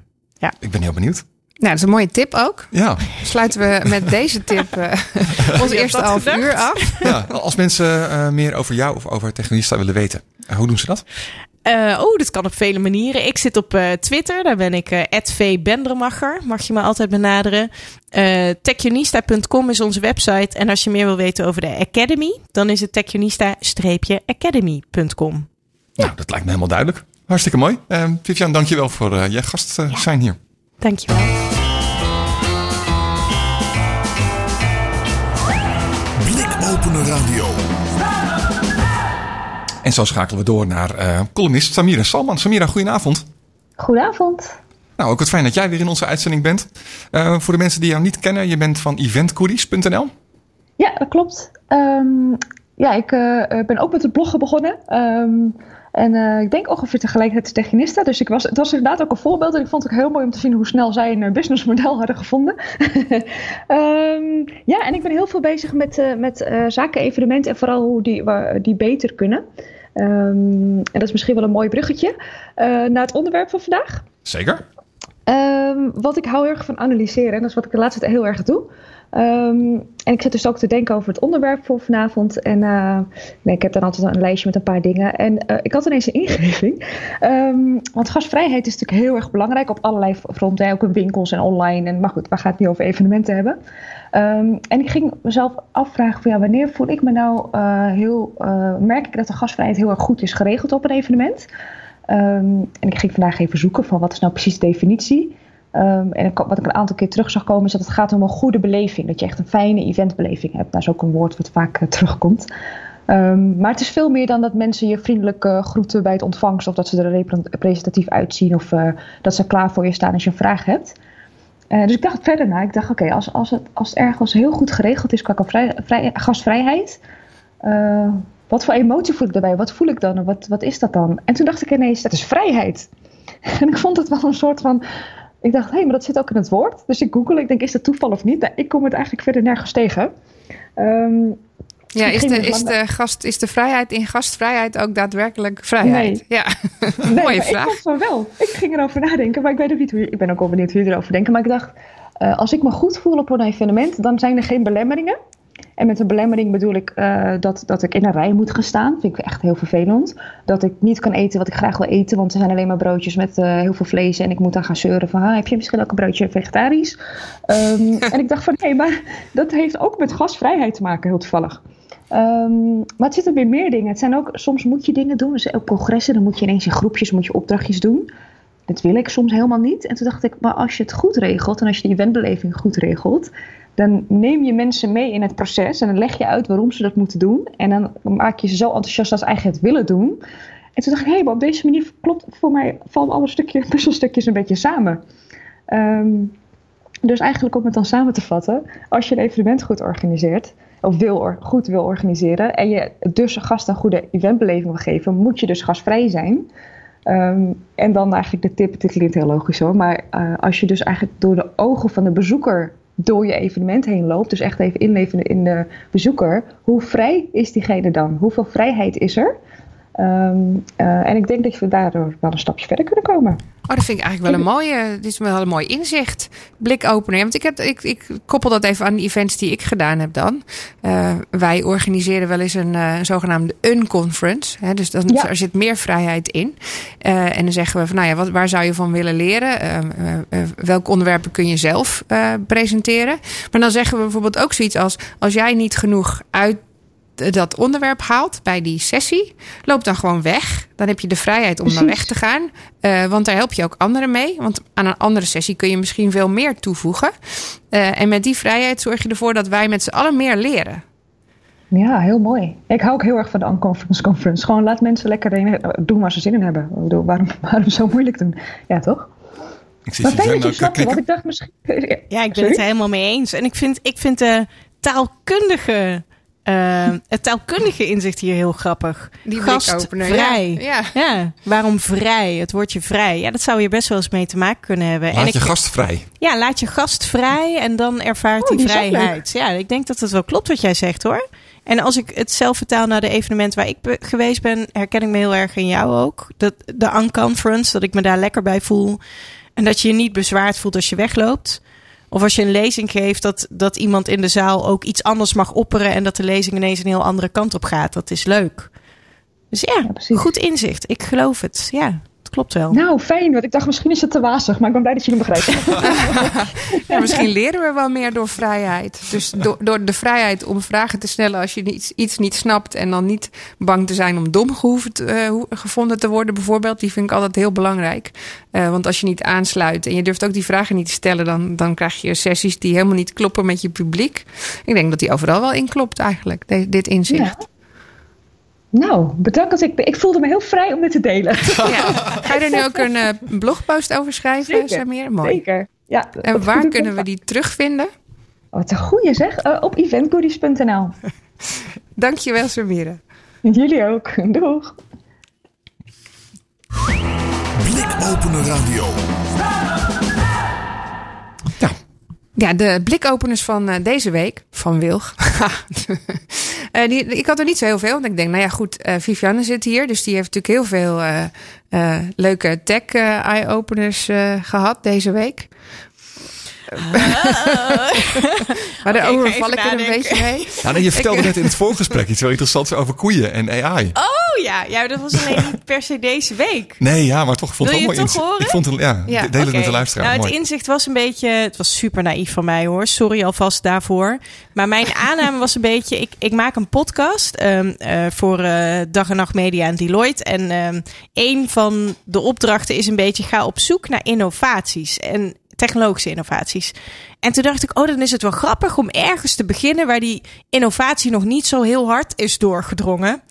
Ik ben heel benieuwd. Nou, dat is een mooie tip ook. Ja, Sluiten we met deze tip eh, (laughs) ons eerste half gedacht? uur af. ja. als mensen eh, meer over jou of over Technista willen weten, eh, hoe doen ze dat? Eh, oh, dat kan op vele manieren. Ik zit op eh, Twitter. Daar ben ik @vbendermacher. Mag je me altijd benaderen. Eh techionista.com is onze website. En als je meer wil weten over de Academy, dan is het techionista-academy.com. Nou, dat lijkt me helemaal duidelijk. Hartstikke mooi. Eh Vivian, dankjewel voor eh, je gast zijn hier. Dankjewel. Blikopener Radio. En zo schakelen we door naar uh, columnist Samira Salman. Samira, goedenavond. Goedenavond. Nou, ook wat fijn dat jij weer in onze uitzending bent. Uh, voor de mensen die jou niet kennen, je bent van eventcouriers.nl. Ja, dat klopt. Um, ja, ik uh, ben ook met het bloggen begonnen. Um, en uh, ik denk ongeveer tegelijkertijd de Techinista. Dus ik was, het was inderdaad ook een voorbeeld. En ik vond het ook heel mooi om te zien hoe snel zij een businessmodel (laughs) hadden gevonden. um, (laughs) ja, en ik ben heel veel bezig met, uh, met zaken, evenementen en vooral hoe die, die beter kunnen. Um, en dat is misschien wel een mooi bruggetje naar het onderwerp van vandaag. Zeker. Um, wat ik hou heel erg van analyseren. En dat is wat ik de laatste tijd heel erg doe. Um, en ik zit dus ook te denken over het onderwerp voor vanavond. En uh, nee, ik heb dan altijd een lijstje met een paar dingen. En uh, ik had ineens een ingeving. Um, want gastvrijheid is natuurlijk heel erg belangrijk op allerlei fronten. Ook in winkels en online. En, maar goed, we gaan het nu over evenementen hebben. En ik ging mezelf afvragen van ja, wanneer voel ik me nou uh, heel... merk ik dat de gastvrijheid heel erg goed is geregeld op een evenement? En ik ging vandaag even zoeken van wat is nou precies de definitie... Um, en wat ik een aantal keer terug zag komen is dat het gaat om een goede beleving. Dat je echt een fijne eventbeleving hebt. Dat is ook een woord wat vaak uh, terugkomt. Um, maar het is veel meer dan dat mensen je vriendelijk groeten bij het ontvangst. Of dat ze er representatief uitzien. Of uh, dat ze klaar voor je staan als je een vraag hebt. dus ik dacht verder na. Ik dacht oké, als, als, het, als ergens heel goed geregeld is qua vrij, vrij, gastvrijheid. Wat voor emotie voel ik daarbij? Wat voel ik dan? Wat, wat is dat dan? En toen dacht ik ineens, dat is vrijheid. (laughs) en ik vond het wel een soort van ik dacht, hé, hey, maar dat zit ook in het woord. Dus ik google, ik denk, is dat toeval of niet? Nou, ik kom het eigenlijk verder nergens tegen. Um, ja, is de, is, de gast, is de vrijheid in gastvrijheid ook daadwerkelijk vrijheid? Nee. Ja, (laughs) nee, mooie vraag. Ik van wel. Ik ging erover nadenken, maar ik weet ook niet hoe je, Ik ben ook wel benieuwd hoe je erover denkt. Maar ik dacht, uh, als ik me goed voel op een evenement, dan zijn er geen belemmeringen. En met een belemmering bedoel ik uh, dat, dat ik in een rij moet gaan staan. Vind ik echt heel vervelend. Dat ik niet kan eten wat ik graag wil eten. Want er zijn alleen maar broodjes met uh, heel veel vlees. En ik moet dan gaan zeuren van... Ah, heb je misschien ook een broodje vegetarisch? Um, (laughs) en ik dacht van... Nee, maar dat heeft ook met gasvrijheid te maken, heel toevallig. Um, maar het zitten weer meer dingen. Het zijn ook, soms moet je dingen doen. Dus ook congressen, dan moet je ineens in groepjes moet je opdrachtjes doen. Dat wil ik soms helemaal niet. En toen dacht ik, maar als je het goed regelt... en als je de eventbeleving goed regelt dan neem je mensen mee in het proces en dan leg je uit waarom ze dat moeten doen. En dan maak je ze zo enthousiast als ze eigenlijk het willen doen. En toen dacht ik, hé, hey, maar op deze manier klopt voor mij vallen alle stukjes, (laughs) puzzelstukjes een beetje samen. Um, dus eigenlijk om het dan samen te vatten, als je een evenement goed organiseert, of wil, goed wil organiseren, en je dus gasten een goede eventbeleving wil geven, moet je dus gasvrij zijn. Um, en dan eigenlijk de tip, dit klinkt heel logisch hoor, maar uh, als je dus eigenlijk door de ogen van de bezoeker door je evenement heen loopt, dus echt even inleven in de bezoeker, hoe vrij is diegene dan? Hoeveel vrijheid is er? Um, uh, en ik denk dat we daardoor wel een stapje verder kunnen komen. Oh, dat vind ik eigenlijk wel een mooie. Dit is wel een mooi inzicht. Blik openen. Want ik, heb, ik, ik koppel dat even aan de events die ik gedaan heb dan. Uh, wij organiseren wel eens een uh, zogenaamde unconference. Hè, dus dan, ja. er zit meer vrijheid in. Uh, en dan zeggen we van, nou ja, wat, waar zou je van willen leren? welke onderwerpen kun je zelf presenteren? Maar dan zeggen we bijvoorbeeld ook zoiets als: als jij niet genoeg uit dat onderwerp haalt bij die sessie, loop dan gewoon weg. Dan heb je de vrijheid om dan weg te gaan. Uh, want daar help je ook anderen mee. Want aan een andere sessie kun je misschien veel meer toevoegen. Uh, en met die vrijheid zorg je ervoor dat wij met z'n allen meer leren. Ja, heel mooi. Ik hou ook heel erg van de unconference conference. Gewoon laat mensen lekker doen waar ze zin in hebben. Waarom, (laughs) waarom zo moeilijk doen? Ja, toch? Ik zit maar fijn dat je snapte, wat ik dacht misschien... Ja, ik ben Sorry? het helemaal mee eens. En ik vind, ik vind de taalkundige uh, het taalkundige inzicht hier heel grappig. Die Gastvrij. Ja. Ja. ja. Waarom vrij? Het woordje vrij. Ja, dat zou hier best wel eens mee te maken kunnen hebben. Laat en je ik, gast vrij. Ja, laat je gast vrij en dan ervaart oh, die, die vrijheid. Ja, ik denk dat het wel klopt wat jij zegt hoor. En als ik het zelf vertaal naar de evenement waar ik be geweest ben, herken ik me heel erg in jou ook. Dat, de unconference, dat ik me daar lekker bij voel. En dat je je niet bezwaard voelt als je wegloopt. Of als je een lezing geeft, dat, dat iemand in de zaal ook iets anders mag opperen. En dat de lezing ineens een heel andere kant op gaat. Dat is leuk. Dus ja, ja goed inzicht. Ik geloof het. Ja, klopt wel. Nou, fijn. Want ik dacht misschien is het te wazig. Maar ik ben blij dat je hem begrijpt. (laughs) ja, misschien leren we wel meer door vrijheid. Dus door, door de vrijheid om vragen te stellen als je iets, iets niet snapt. En dan niet bang te zijn om dom gehoeven te, uh, gevonden te worden bijvoorbeeld. Die vind ik altijd heel belangrijk. Uh, want als je niet aansluit en je durft ook die vragen niet te stellen. Dan, dan krijg je sessies die helemaal niet kloppen met je publiek. Ik denk dat die overal wel in klopt eigenlijk. Dit inzicht. Ja. Nou, bedankt. Ik, ik voelde me heel vrij om dit te delen. (laughs) Ja. Ga je er nu ook een eh, blogpost over schrijven, Zeker. Samir? Mooi. Zeker. Ja, En waar (laughs) kunnen we die terugvinden? Oh, wat een goeie zeg. Eh, op eventgoodies.nl. (laughs) Dankjewel, Samira. Jullie ook. Doeg. Blikopener Radio. Ja, de blikopeners van eh, deze week, van Wilg. Eh, ik had er niet zo heel veel. Want ik denk, nou ja, goed, eh, Vivianne zit hier. Dus die heeft natuurlijk heel veel eh, leuke tech-eye-openers eh, gehad deze week. Maar daar ga overval ik er een beetje mee. Ja, nee, je vertelde Ik- net in het voorgesprek iets heel interessants over koeien en AI. Oh ja, ja, dat was alleen niet (laughs) per se deze week. Nee, ja, maar toch ik vond Wil het je wel het mooi. toch horen? Ik vond het, ja, Ja, de- deel het met de luisteraar. Nou, het mooi. inzicht was een beetje, het was super naïef van mij hoor. Sorry alvast daarvoor. Maar mijn (laughs) aanname was een beetje, ik, ik maak een podcast ehm, eh, voor eh, Dag en Nacht Media en Deloitte. En ehm, een van de opdrachten is een beetje, ga op zoek naar innovaties en technologische innovaties. En toen dacht ik, oh, dan is het wel grappig om ergens te beginnen waar die innovatie nog niet zo heel hard is doorgedrongen.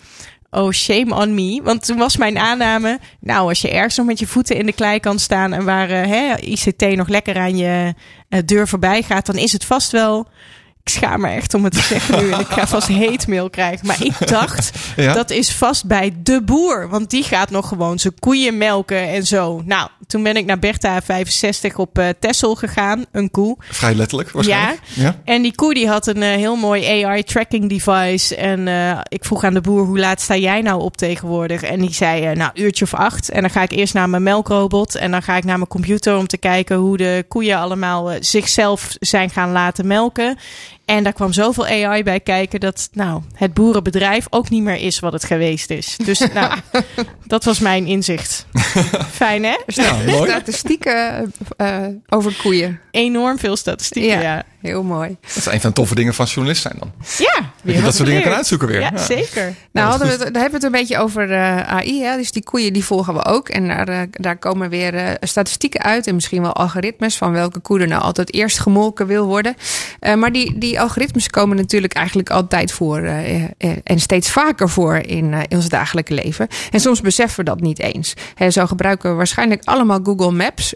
Oh, shame on me. Want toen was mijn aanname... Nou, als je ergens nog met je voeten in de klei kan staan... en waar eh, hè, ICT nog lekker aan je eh, deur voorbij gaat... dan is het vast wel... Ik schaam me echt om het te zeggen nu. En ik ga vast hate mail krijgen. Maar ik dacht, (laughs) Ja? dat is vast bij de boer. Want die gaat nog gewoon zijn koeien melken en zo. Nou, toen ben ik naar Bertha 65 op eh Tessel gegaan. Een koe. Vrij letterlijk waarschijnlijk. Ja. En die koe die had een eh, heel mooi AI tracking device. En eh, ik vroeg aan de boer, hoe laat sta jij nou op tegenwoordig? En die zei, nou, uurtje of acht. En dan ga ik eerst naar mijn melkrobot. En dan ga ik naar mijn computer om te kijken hoe de koeien allemaal zichzelf zijn gaan laten melken. En daar kwam zoveel AI bij kijken dat nou, het boerenbedrijf ook niet meer is wat het geweest is. Dus (laughs) nou, dat was mijn inzicht. (laughs) Fijn hè? Ja, mooi. Statistieken eh, over koeien. Enorm veel statistieken, ja. Ja. Heel mooi. Dat is een van de toffe dingen van journalist zijn dan. ja Dat je dat soort dingen kan uitzoeken weer. Ja, Ja. zeker. Nou, hadden we het, daar hebben we het een beetje over eh, AI. Hè? Dus die koeien die volgen we ook. En daar, eh, daar komen weer eh, statistieken uit. En misschien wel algoritmes van welke koe er nou altijd eerst gemolken wil worden. Maar die, die algoritmes komen natuurlijk eigenlijk altijd voor. en steeds vaker voor in, in ons dagelijke leven. En soms beseffen we dat niet eens. Hè, zo gebruiken we waarschijnlijk allemaal Google Maps.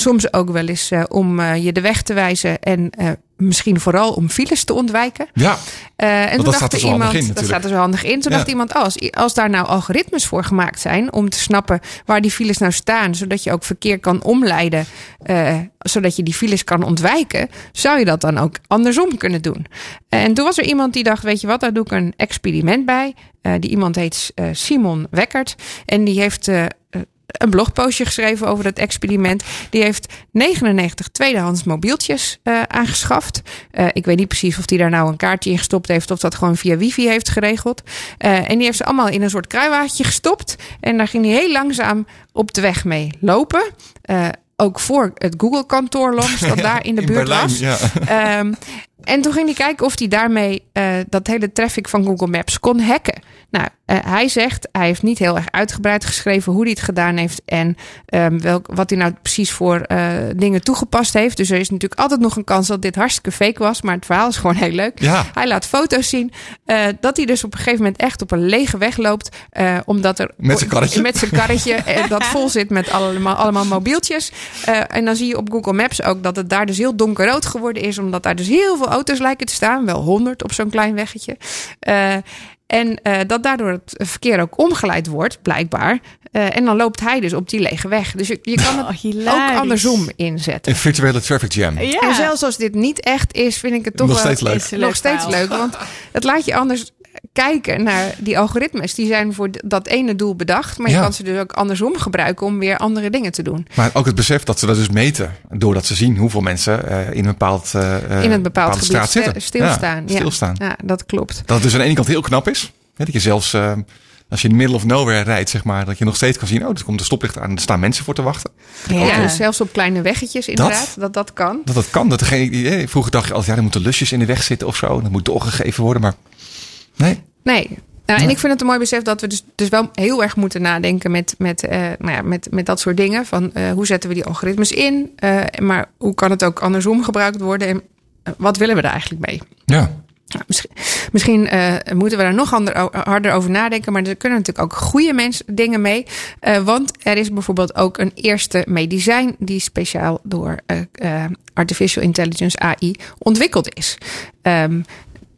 Soms ook wel eens eh, om eh, je de weg te wijzen. En eh, misschien vooral om files te ontwijken. Ja, en toen dat dacht staat er zo handig iemand, in dat staat er zo handig in. Toen Ja. dacht iemand, als, als daar nou algoritmes voor gemaakt zijn om te snappen waar die files nou staan, zodat je ook verkeer kan omleiden, zodat je die files kan ontwijken, zou je dat dan ook andersom kunnen doen. En toen was er iemand die dacht, weet je wat, daar doe ik een experiment bij. Die iemand heet Simon Wekkert en die heeft een blogpostje geschreven over dat experiment. Die heeft 99 tweedehands mobieltjes eh, aangeschaft. Eh, ik weet niet precies of hij daar nou een kaartje in gestopt heeft of dat gewoon via wifi heeft geregeld. Eh, en die heeft ze allemaal in een soort kruiwagentje gestopt. En daar ging hij heel langzaam op de weg mee lopen. Ook voor het Google-kantoor langs, (laughs) dat daar in de in buurt Berlijn. was. Ja. Ehm, en toen ging hij kijken of hij daarmee eh, dat hele traffic van Google Maps kon hacken. Nou, eh, hij zegt, hij heeft niet heel erg uitgebreid geschreven hoe hij het gedaan heeft en ehm, welk, wat hij nou precies voor eh, dingen toegepast heeft. Dus er is natuurlijk altijd nog een kans dat dit hartstikke fake was, maar het verhaal is gewoon heel leuk. Ja. Hij laat foto's zien dat hij dus op een gegeven moment echt op een lege weg loopt, omdat er Met zijn karretje. met zijn karretje (laughs) dat vol zit met allemaal, allemaal mobieltjes. En dan zie je op Google Maps ook dat het daar dus heel donkerrood geworden is. Omdat daar dus heel veel auto's lijken te staan. Wel honderd op zo'n klein weggetje. Eh, en eh, dat daardoor het verkeer ook omgeleid wordt, blijkbaar. Eh, en dan loopt hij dus op die lege weg. Dus je, je kan het Oh, ook andersom inzetten. Een virtuele traffic jam. Ja. En zelfs als dit niet echt is, vind ik het toch Nog wel steeds leuk. Nog steeds leuk. Want het laat je anders kijken naar die algoritmes. Die zijn voor dat ene doel bedacht. Maar je Ja. kan ze dus ook andersom gebruiken om weer andere dingen te doen. Maar ook het besef dat ze dat dus meten. Doordat ze zien hoeveel mensen eh, in een bepaald, eh, In een bepaald bepaalde gebied straat zitten. stilstaan. Ja, stilstaan. Ja, dat klopt. Dat het dus aan de ene kant heel knap is. Hè, dat je zelfs als je in the middle of nowhere rijdt, zeg maar, dat je nog steeds kan zien, oh, er komt een stoplicht aan, er staan mensen voor te wachten. Ja. dus zelfs op kleine weggetjes inderdaad, dat dat, kan. Dat dat kan. Dat degene, die- vroeger dacht je altijd, ja, er moeten lusjes in de weg zitten of zo. Dat moet doorgegeven worden, maar nee. Nee. Nou, en ik vind het een mooi besef dat we dus, dus wel heel erg moeten nadenken met, met, eh, nou ja, met, met dat soort dingen. Van eh, hoe zetten we die algoritmes in? Eh, maar hoe kan het ook andersom gebruikt worden? En wat willen we er eigenlijk mee? Ja. Nou, misschien misschien uh, moeten we daar nog ander, harder over nadenken. Maar er kunnen natuurlijk ook goede mens, dingen mee. Uh, want er is bijvoorbeeld ook een eerste medicijn die speciaal door uh, Artificial Intelligence AI ontwikkeld is. Um,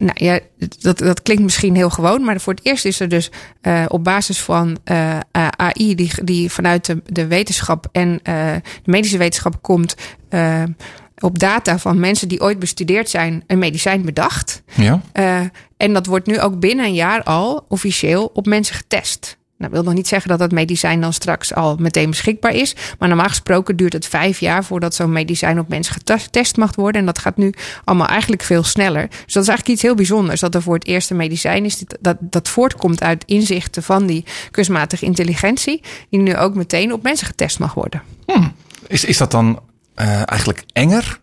nou ja, dat, dat klinkt misschien heel gewoon, maar voor het eerst is er dus uh, op basis van uh, AI, die, die vanuit de, de wetenschap en uh, de medische wetenschap komt, op data van mensen die ooit bestudeerd zijn, een medicijn bedacht. Ja. en dat wordt nu ook binnen een jaar al officieel op mensen getest. Nou, wil nog niet zeggen dat dat medicijn dan straks al meteen beschikbaar is. Maar normaal gesproken duurt het vijf jaar voordat zo'n medicijn op mensen getest mag worden. En dat gaat nu allemaal eigenlijk veel sneller. Dus dat is eigenlijk iets heel bijzonders. Dat er voor het eerste medicijn is dat, dat voortkomt uit inzichten van die kunstmatige intelligentie. Die nu ook meteen op mensen getest mag worden. Hmm. Is, is dat dan uh, eigenlijk enger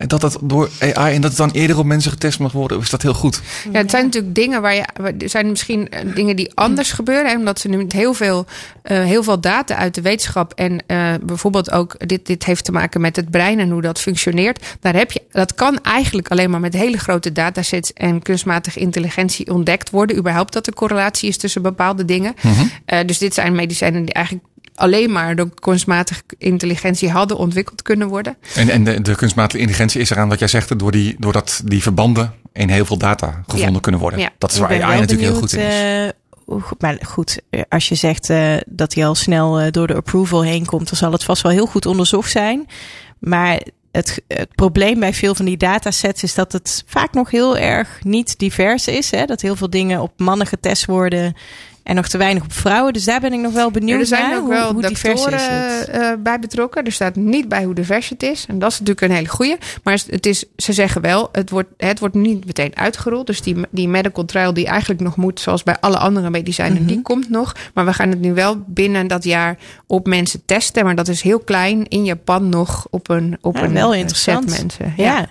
en dat dat door AI en dat het dan eerder op mensen getest mag worden, is dat heel goed? Ja, het zijn natuurlijk dingen waar je. Er zijn misschien eh, dingen die anders gebeuren. Omdat ze nu heel veel, uh, heel veel data uit de wetenschap. En uh, bijvoorbeeld ook. Dit, dit heeft te maken met het brein en hoe dat functioneert. Daar heb je, dat kan eigenlijk alleen maar met hele grote datasets en kunstmatige intelligentie ontdekt worden. Überhaupt dat er correlatie is tussen bepaalde dingen. Mm -hmm. uh, dus dit zijn medicijnen die eigenlijk alleen maar door kunstmatige intelligentie hadden ontwikkeld kunnen worden. En, en de, de kunstmatige intelligentie is eraan wat jij zegt, door die, doordat die verbanden in heel veel data gevonden ja. kunnen worden. Ja. Dat is waar AI natuurlijk benieuwd, heel goed in is. Uh, maar goed, als je zegt uh, dat hij al snel uh, door de approval heen komt, dan zal het vast wel heel goed onderzocht zijn. Maar het, het, probleem bij veel van die datasets is dat het vaak nog heel erg niet divers is. Hè? Dat heel veel dingen op mannen getest worden en nog te weinig op vrouwen. Dus daar ben ik nog wel benieuwd naar. Er zijn naar. ook wel hoe, divers is het? Uh, bij betrokken. Er staat niet bij hoe divers het is. En dat is natuurlijk een hele goede. Maar het is, ze zeggen wel, het wordt, het wordt niet meteen uitgerold. Dus die, die medical trial die eigenlijk nog moet, zoals bij alle andere medicijnen, mm -hmm. die komt nog. Maar we gaan het nu wel binnen dat jaar op mensen testen. Maar dat is heel klein in Japan nog op een, op ja, een wel interessant. set mensen. ja. ja.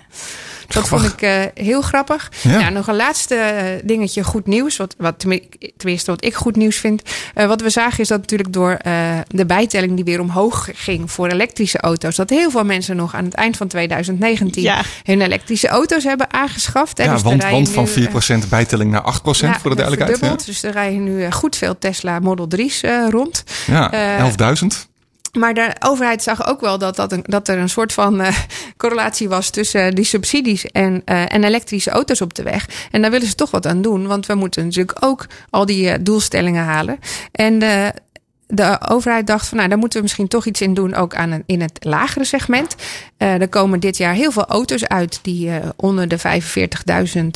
Dat vond ik uh, heel grappig. Ja. Nou, nog een laatste uh, dingetje goed nieuws. Wat, wat tenminste wat ik goed nieuws vind. Uh, wat we zagen is dat natuurlijk door de bijtelling die weer omhoog ging voor elektrische auto's. Dat heel veel mensen nog aan het eind van 2019 ja. hun elektrische auto's hebben aangeschaft. Ja, dus want, want van 4% bijtelling naar 8% ja, voor de duidelijkheid. Ja. Dus er rijden nu goed veel Tesla Model 3's rond. Ja, 11.000. Maar de overheid zag ook wel dat, dat, een, dat er een soort van uh, (laughs) correlatie was tussen die subsidies en, uh, en elektrische auto's op de weg. En daar willen ze toch wat aan doen, want we moeten natuurlijk ook al die doelstellingen halen. En de overheid dacht van nou, daar moeten we misschien toch iets in doen, ook aan een, in het lagere segment. Uh, er komen dit jaar heel veel auto's uit die uh, onder de 45.000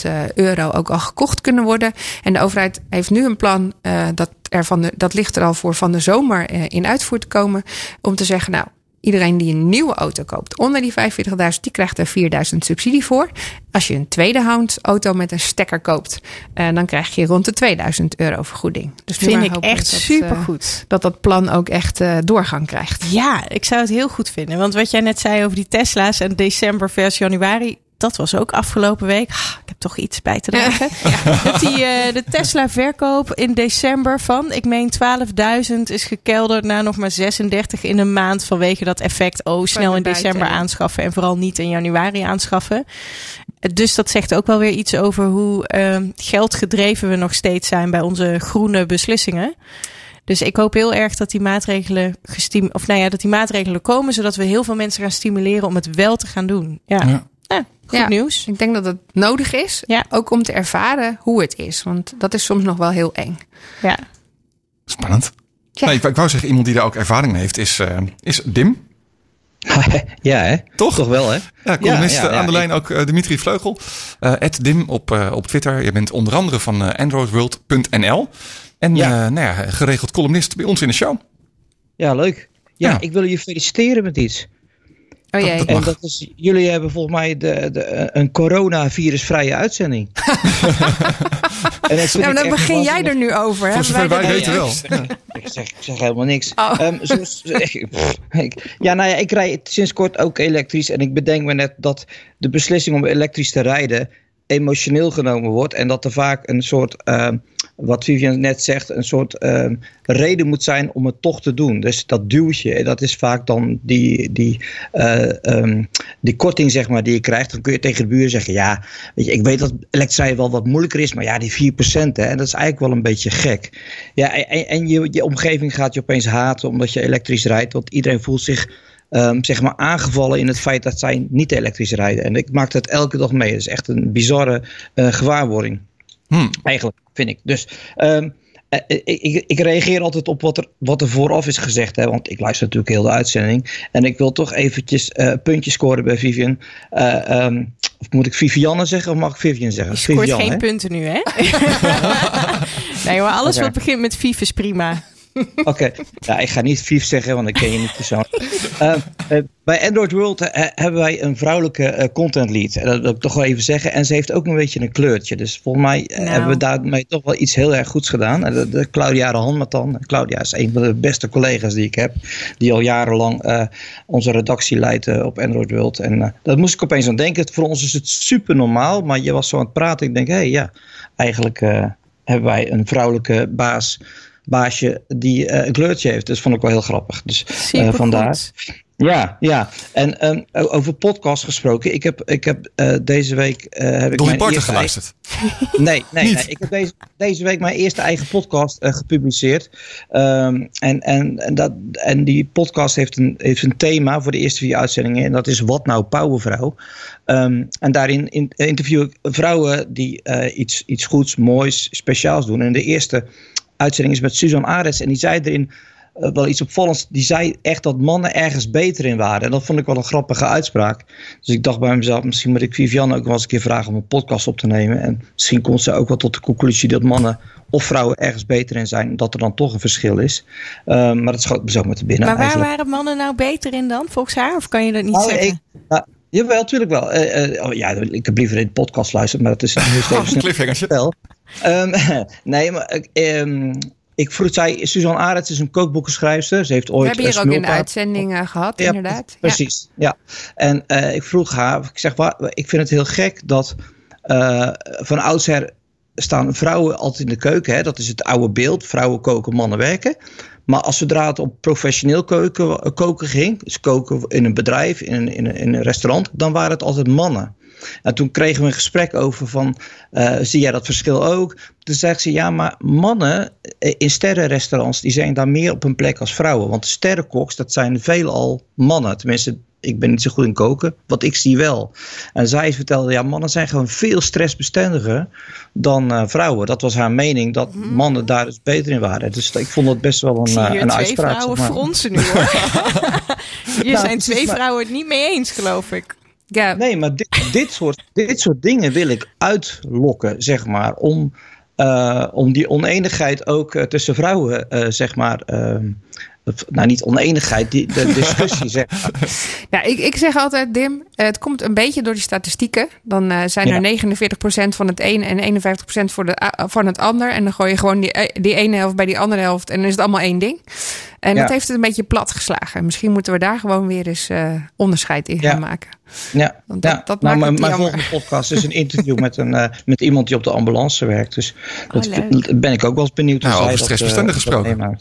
uh, euro ook al gekocht kunnen worden. En de overheid heeft nu een plan, dat, er van de, dat ligt er al voor van de zomer in uitvoer te komen, om te zeggen nou, Iedereen die een nieuwe auto koopt onder die 45.000, die krijgt er 4.000 subsidie voor. Als je een tweedehands auto met een stekker koopt, uh, dan krijg je rond de 2000 euro vergoeding. Dus vind ik echt dat, supergoed. Uh, dat dat plan ook echt uh, doorgang krijgt. Ja, ik zou het heel goed vinden. Want wat jij net zei over die Tesla's en december versus januari, dat was ook afgelopen week. Ah, ik heb toch iets bij te dragen. (laughs) Ja. Dat die, uh, de Tesla verkoop in december van, ik meen 12.000 is gekelderd naar nog maar 36 in een maand vanwege dat effect. Oh, snel in december aanschaffen en vooral niet in januari aanschaffen. Dus dat zegt ook wel weer iets over hoe uh, geldgedreven we nog steeds zijn bij onze groene beslissingen. Dus ik hoop heel erg dat die maatregelen gestim of nou ja, dat die maatregelen komen, zodat we heel veel mensen gaan stimuleren om het wel te gaan doen. Ja. ja. Ja goed ja, nieuws. Ik denk dat het nodig is, ja. ook om te ervaren hoe het is, want dat is soms nog wel heel eng. Ja. Spannend. Ja. Nee, ik, ik wou zeggen, iemand die daar ook ervaring mee heeft, is, uh, is Dim. (laughs) ja, hè? Toch? Toch wel, hè? Ja, columnist ja, ja, aan de lijn ook uh, Dimitri Vleugel. Uh, Dim op, uh, op Twitter. Je bent onder andere van androidworld.nl. En ja. nou ja, geregeld columnist bij ons in de show. Ja, leuk. Ja, ik wil je feliciteren met iets. Oh jee. Dat, dat en dat is, jullie hebben volgens mij de, de, een coronavirusvrije uitzending. (laughs) en dat ja, dan begin jij er nu over. Voor zover wij, wij weten wel. ik, zeg, ik zeg helemaal niks. Oh. Um, (laughs) ik, ja, nou ja, ik rijd sinds kort ook elektrisch. En ik bedenk me net dat de beslissing om elektrisch te rijden emotioneel genomen wordt. En dat er vaak een soort, uh, wat Vivian net zegt, een soort uh, reden moet zijn om het toch te doen. Dus dat duwtje, dat is vaak dan die, die, uh, um, die korting zeg maar, die je krijgt. Dan kun je tegen de buren zeggen, ja, weet je, ik weet dat elektriciteit wel wat moeilijker is, maar ja, die 4%, hè, dat is eigenlijk wel een beetje gek. Ja, en, en je, je omgeving gaat je opeens haten omdat je elektrisch rijdt, want iedereen voelt zich um, zeg maar aangevallen in het feit dat zij niet elektrisch rijden. En ik maak dat elke dag mee. Het is echt een bizarre uh, gewaarwording. Hmm. Eigenlijk, vind ik. Dus um, ik, ik, ik, reageer altijd op wat er, wat er vooraf is gezegd. Hè, want ik luister natuurlijk heel de uitzending. En ik wil toch eventjes uh, puntjes scoren bij Vivian. Uh, um, of moet ik Vivianne zeggen of mag ik Vivian zeggen? Je scoort Vivian, geen hè? punten nu, hè? (laughs) nee hoor, alles okay. wat begint met Viv is prima. (laughs) Oké, okay. ja, ik ga niet Vief zeggen, want ik ken je niet persoonlijk. Uh, (laughs) uh, bij Android World uh, hebben wij een vrouwelijke content lead. Dat wil ik toch wel even zeggen. En ze heeft ook een beetje een kleurtje. Dus volgens mij nou. hebben we daarmee toch wel iets heel erg goeds gedaan. De, de Claudia de Hanmatan. Claudia is een van de beste collega's die ik heb. Die al jarenlang onze redactie leidt op Android World. En dat moest ik opeens aan denken. Voor ons is het super normaal. Maar je was zo aan het praten. Ik denk, hé hey, ja, eigenlijk hebben wij een vrouwelijke baas baasje die uh, een kleurtje heeft. Dus vond ik wel heel grappig. Dus uh, vandaar. Ja, ja. En um, over podcast gesproken. Ik heb, ik heb uh, deze week. heb ik Dolly Parton geluisterd? Nee, nee, (laughs) nee. Ik heb deze, deze week mijn eerste eigen podcast gepubliceerd. Um, en, en, en, dat, en die podcast heeft een, heeft een thema voor de eerste vier uitzendingen. En dat is Wat nou Powervrouw? Um, en daarin in, interview ik vrouwen die iets, iets goeds, moois, speciaals doen. En de eerste uitzending is met Suzanne Ares. En die zei erin uh, wel iets opvallends. Die zei echt dat mannen ergens beter in waren. En dat vond ik wel een grappige uitspraak. Dus ik dacht bij mezelf, misschien moet ik Vivianne ook wel eens een keer vragen om een podcast op te nemen. En misschien komt ze ook wel tot de conclusie dat mannen of vrouwen ergens beter in zijn. Dat er dan toch een verschil is. Uh, maar dat schoot me zo met de binnen. Maar waar eigenlijk. waren mannen nou beter in dan, volgens haar? Of kan je dat niet nou, zeggen? Ik, uh, Jawel, natuurlijk wel. Uh, uh, oh, ja, ik heb liever in de podcast luisteren, maar dat is (laughs) een oh, cliffhangertje. Um, (laughs) nee, maar um, ik vroeg, zij, Suzanne Arends is een kookboekenschrijfster. Ze heeft ooit. We hebben hier ook in de uitzending uh, gehad, ja, inderdaad. Precies, ja. ja. En uh, ik vroeg haar, ik zeg, ik vind het heel gek dat uh, van oudsher staan vrouwen altijd in de keuken. Hè? Dat is het oude beeld. Vrouwen koken, mannen werken. Maar als zodra het op professioneel koken, koken ging, dus koken in een bedrijf, in een, in, een, restaurant, dan waren het altijd mannen. En toen kregen we een gesprek over van, uh, zie jij dat verschil ook? Toen zegt ze, ja, maar mannen in sterrenrestaurants, die zijn daar meer op hun plek als vrouwen. Want sterrenkoks, dat zijn veelal mannen. Tenminste, ik ben niet zo goed in koken, wat ik zie wel. En zij vertelde, ja, mannen zijn gewoon veel stressbestendiger dan uh, vrouwen. Dat was haar mening, dat mm. mannen daar dus beter in waren. Dus ik vond dat best wel een, Zie uh, een twee uitspraak. vrouwen fronsen nu hoor. (laughs) Hier nou, zijn twee maar... vrouwen het niet mee eens, geloof ik. Ja. Nee, maar dit, dit, soort, dit soort dingen wil ik uitlokken, zeg maar, om... Uh, om die oneenigheid ook uh, tussen vrouwen, uh, zeg maar, ehm, nou niet oneenigheid, die, de (laughs) discussie zeg. Ja, ik, ik zeg altijd, Dim, het komt een beetje door die statistieken. Dan uh, zijn er ja. 49% van het een en 51% voor de, uh, van het ander. En dan gooi je gewoon die, die ene helft bij die andere helft en dan is het allemaal één ding. En ja. dat heeft het een beetje plat geslagen. Misschien moeten we daar gewoon weer eens uh, onderscheid in gaan ja. maken. Ja, Want dat, ja. dat nou, mijn, mijn volgende podcast is een interview met, een, uh, met iemand die op de ambulance werkt. Dus dat oh, ben ik ook wel eens benieuwd. Nou, over stressbestendig gesproken.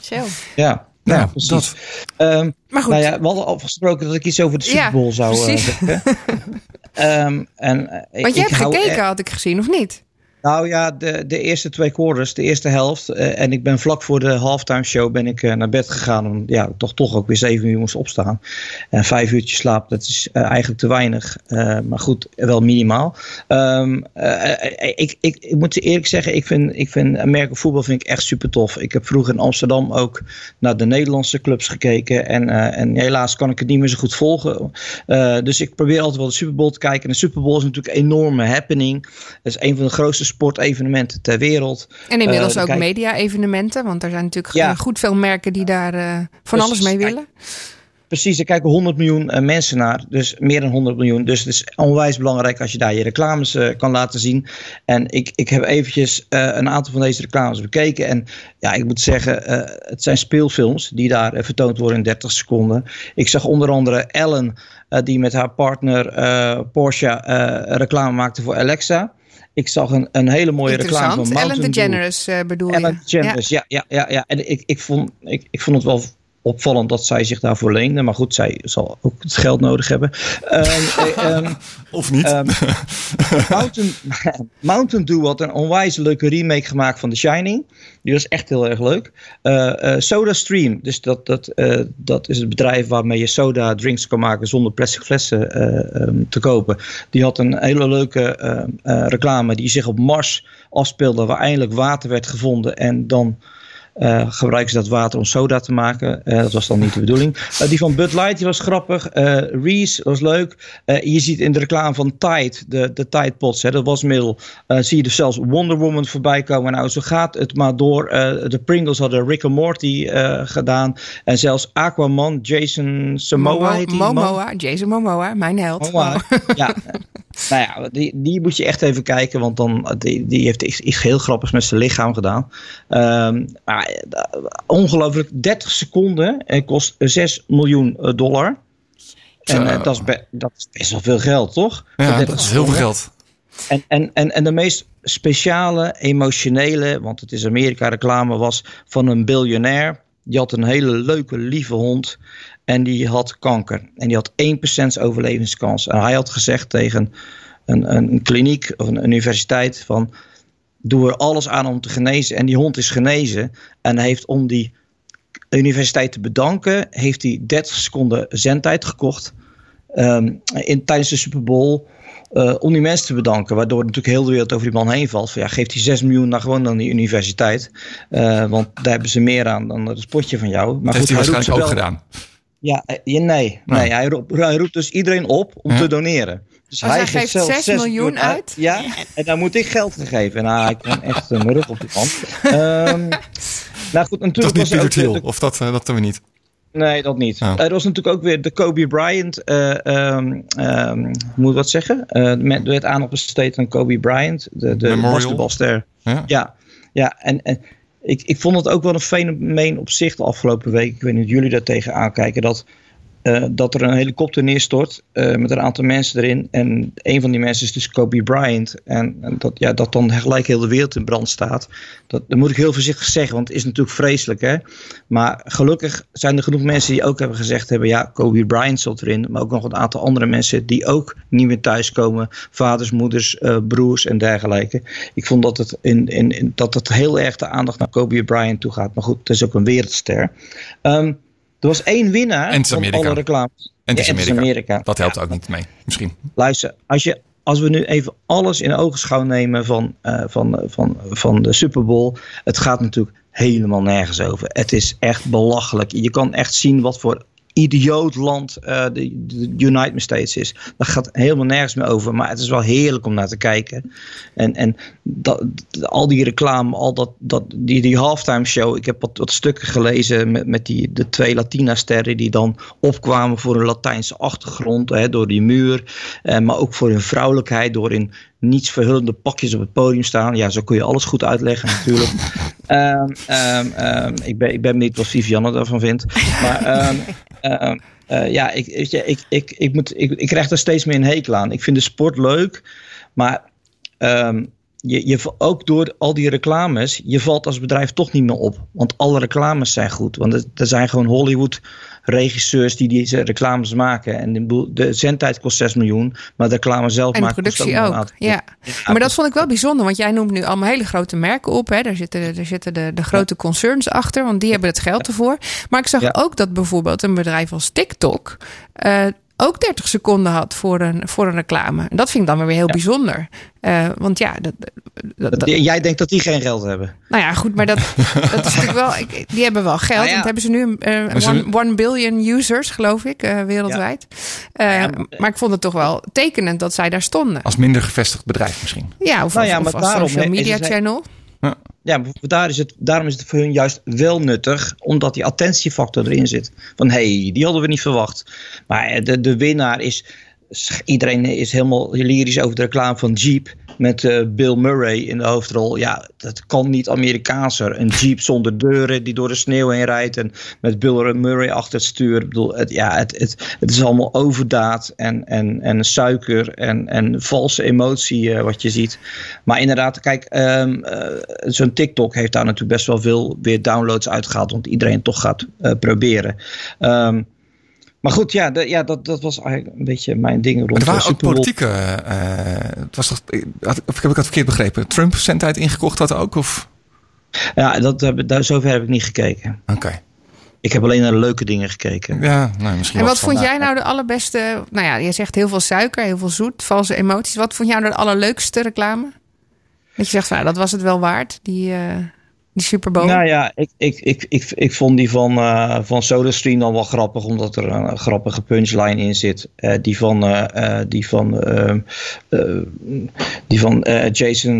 Ja. Nou, ja, precies. Um, maar goed. Nou ja, we hadden afgesproken dat ik iets over de Super Bowl ja, zou uh, zeggen. um, (laughs) en, uh, Want je ik hebt hou, gekeken, had ik gezien, of niet? Nou ja, de, de eerste twee quarters, de eerste helft. Uh, en ik ben vlak voor de halftime show ben ik uh, naar bed gegaan. Om ja, toch, toch ook weer zeven uur moest opstaan. En vijf uurtjes slaap, dat is uh, eigenlijk te weinig. maar goed, wel minimaal. Um, ik, ik, ik moet eerlijk zeggen, ik vind, ik vind Amerika voetbal vind ik echt super tof. Ik heb vroeger in Amsterdam ook naar de Nederlandse clubs gekeken. En, en helaas kan ik het niet meer zo goed volgen. dus ik probeer altijd wel de Super Bowl te kijken. En de Super Bowl is natuurlijk een enorme happening. Dat is een van de grootste sportevenementen ter wereld. En inmiddels uh, ook media-evenementen, want er zijn natuurlijk ja. goed veel merken die daar uh, van alles mee willen. Precies, er kijken 100 miljoen uh, mensen naar, dus meer dan 100 miljoen. Dus het is onwijs belangrijk als je daar je reclames kan laten zien. En ik, ik heb eventjes een aantal van deze reclames bekeken. En ja, ik moet zeggen, het zijn speelfilms die daar vertoond worden in 30 seconden. Ik zag onder andere Ellen, die met haar partner Porsche reclame maakte voor Alexa. Ik zag een, een hele mooie reclame van. Mountain Ellen. DeGeneres eh, bedoel je? Ellen DeGeneres, ja. Ja, ja, ja, En ik, ik, vond, ik, ik vond het wel opvallend dat zij zich daarvoor leende. Maar goed, zij zal ook het geld nodig hebben. Ehm, (laughs) eh, ehm, Of niet? Ehm, Mountain, (laughs) Mountain Dew had een onwijs leuke remake gemaakt van The Shining. Die was echt heel erg leuk. Eh, eh, Soda Stream, dus dat, dat, dat is het bedrijf waarmee je soda drinks kan maken zonder plastic flessen te kopen. Die had een hele leuke reclame die zich op Mars afspeelde, waar eindelijk water werd gevonden en dan eh, gebruiken ze dat water om soda te maken. Eh, dat was dan niet de bedoeling. Eh, die van Bud Light die was grappig. Reese was leuk. Je ziet in de reclame van Tide, de, de Tide Pots, hè, dat wasmiddel, zie je er zelfs Wonder Woman voorbij komen. Nou, zo gaat het maar door. De Pringles hadden Rick and Morty gedaan. En zelfs Aquaman, Jason Samoa man. Momoa, Jason Momoa, mijn held. Momoa. Ja, (laughs) nou ja, die, die moet je echt even kijken, want dan, die, die heeft iets, iets heel grappigs met zijn lichaam gedaan. Ehm, maar, eh, ongelooflijk, 30 seconden en kost 6 miljoen eh, dollar. En eh, dat, is be- dat is best wel veel geld, toch? Ja, 30 dat is heel veel geld. En, en, en, en de meest speciale, emotionele, want het is Amerika reclame, was van een biljonair. Die had een hele leuke, lieve hond. En die had kanker. En die had 1% overlevingskans. En hij had gezegd tegen een, een, een kliniek of een universiteit van... Doe er alles aan om te genezen. En die hond is genezen. En hij heeft om die universiteit te bedanken... heeft hij 30 seconden zendtijd gekocht. ehm, in, tijdens de Super Bowl... eh, om die mensen te bedanken. Waardoor natuurlijk heel de wereld over die man heen valt. Van, ja, geeft hij 6 miljoen naar gewoon aan die universiteit. Eh, want daar hebben ze meer aan dan het spotje van jou. Maar Dat heeft hij waarschijnlijk ook wel- gedaan. Ja, eh, ja, nee. nee hij, roept, hij roept dus iedereen op om Ja. te doneren. Dus Dus hij geeft zelf 6 miljoen uit? Ja, en dan moet ik geld geven. Nou, ik ben echt eh, mijn rug op die man. Ehm (laughs) nou goed, Dat is natuurlijk niet was er Peter Thiel, de- of dat, eh, dat doen we niet. Nee, dat niet. Oh. Er was natuurlijk ook weer de Kobe Bryant, eh ehm ehm, hoe moet ik wat zeggen? Eh met, er werd aan op besteed aan Kobe Bryant, de, de basketbalster. Ja. Ja, ja en, en ik, ik vond het ook wel een fenomeen op zich de afgelopen week. Ik weet niet of jullie daar tegen aankijken. Dat, eh, dat er een helikopter neerstort eh, met een aantal mensen erin. En een van die mensen is dus Kobe Bryant. En, dat, ja, dat dan gelijk heel de wereld in brand staat. Dat, dat moet ik heel voorzichtig zeggen, want het is natuurlijk vreselijk. Hè? Maar gelukkig zijn er genoeg mensen die ook hebben gezegd hebben... ja, Kobe Bryant zat erin. Maar ook nog een aantal andere mensen die ook niet meer thuiskomen. Vaders, moeders, eh, broers en dergelijke. Ik vond dat het, in, in, dat het heel erg de aandacht naar Kobe Bryant toe gaat. Maar goed, het is ook een wereldster. Ehm, er was één winnaar En van alle reclames. En het is Ja, Amerika. Amerika. Dat helpt Ja. ook niet mee, misschien. Luister, als, je, als we nu even alles in ogenschouw nemen van, eh, van, van, van de Super Bowl. Het gaat natuurlijk helemaal nergens over. Het is echt belachelijk. Je kan echt zien wat voor idioot land eh, de, de United States is. Daar gaat helemaal nergens meer over. Maar het is wel heerlijk om naar te kijken. En, en dat, al die reclame, al dat, dat, die, die halftime show. Ik heb wat, wat stukken gelezen met, met die, de twee Latina-sterren die dan opkwamen voor een Latijnse achtergrond. Hè, door die muur. Eh, maar ook voor hun vrouwelijkheid. Door in niets verhullende pakjes op het podium staan. Ja, zo kun je alles goed uitleggen natuurlijk. (laughs) Ehm, ehm, ehm, ik, ben, ik ben benieuwd wat Vivianne daarvan vindt. Maar ehm, eh, ja, ik, je, ik, ik, ik, moet, ik, ik krijg er steeds meer een hekel aan. Ik vind de sport leuk, maar ehm, je, je, ook door al die reclames, je valt als bedrijf toch niet meer op. Want alle reclames zijn goed. Want er zijn gewoon Hollywood regisseurs die deze reclames maken. En de zendtijd kost 6 miljoen, maar de reclame zelf En de productie ook. Ja. Maar dat vond ik wel bijzonder, want jij noemt nu allemaal hele grote merken op. Hè. Daar zitten, daar zitten de, de grote concerns achter, want die hebben het geld ervoor. Maar ik zag Ja. ook dat bijvoorbeeld een bedrijf als TikTok eh, ook 30 seconden had voor een, voor een reclame. En dat vind ik dan weer heel bijzonder. Eh, want ja, dat, dat, dat- Dat- Jij denkt dat die geen geld hebben. nou ja, goed, maar dat, (laughs) dat is natuurlijk wel. Ik, die hebben wel geld. Nou ja. Want hebben ze nu eh Maar ze- one, one billion users, geloof ik, eh, wereldwijd. Eh, Ja, maar- ik vond het toch wel tekenend dat zij daar stonden. Als minder gevestigd bedrijf misschien. Ja, of, Nou ja, of, maar als daarom, social media channel. Ja, daar is het, daarom is het voor hun juist wel nuttig, omdat die attentiefactor erin zit. Van hé, hey, die hadden we niet verwacht. Maar eh, de, de winnaar is iedereen is helemaal lyrisch over de reclame van Jeep. Met eh, Bill Murray in de hoofdrol. Ja, dat kan niet Amerikaanser. Een Jeep zonder deuren die door de sneeuw heen rijdt. En met Bill Murray achter het stuur. Ik bedoel, het, ja, het, het, is allemaal overdaad en, en, en suiker en, en valse emotie eh, wat je ziet. Maar inderdaad, kijk, ehm, eh, zo'n TikTok heeft daar natuurlijk best wel veel weer downloads uitgehaald. Want iedereen toch gaat proberen. Ehm, maar goed, ja, de- ja dat, dat was eigenlijk een beetje mijn ding rond er de waren ook politieke... eh, het was toch, had, of heb ik dat verkeerd begrepen? Trump zendtijd ingekocht had ook? Of? Ja, dat, heb- daar, zover heb ik niet gekeken. Oké. Ik heb alleen naar de leuke dingen gekeken. Ja, nou, misschien En wat vond jij nou de allerbeste? Nou ja, je zegt heel veel suiker, heel veel zoet, valse emoties. Wat vond jij nou de allerleukste reclame? Dat je zegt, van, ja, dat was het wel waard, die, eh die Super Bowl. Nou ja, ik, ik, ik, ik, ik vond die van, eh van SodaStream dan wel grappig, omdat er een, grappige punchline in zit. Eh, die van, eh, die van, ehm, eh, die van Jason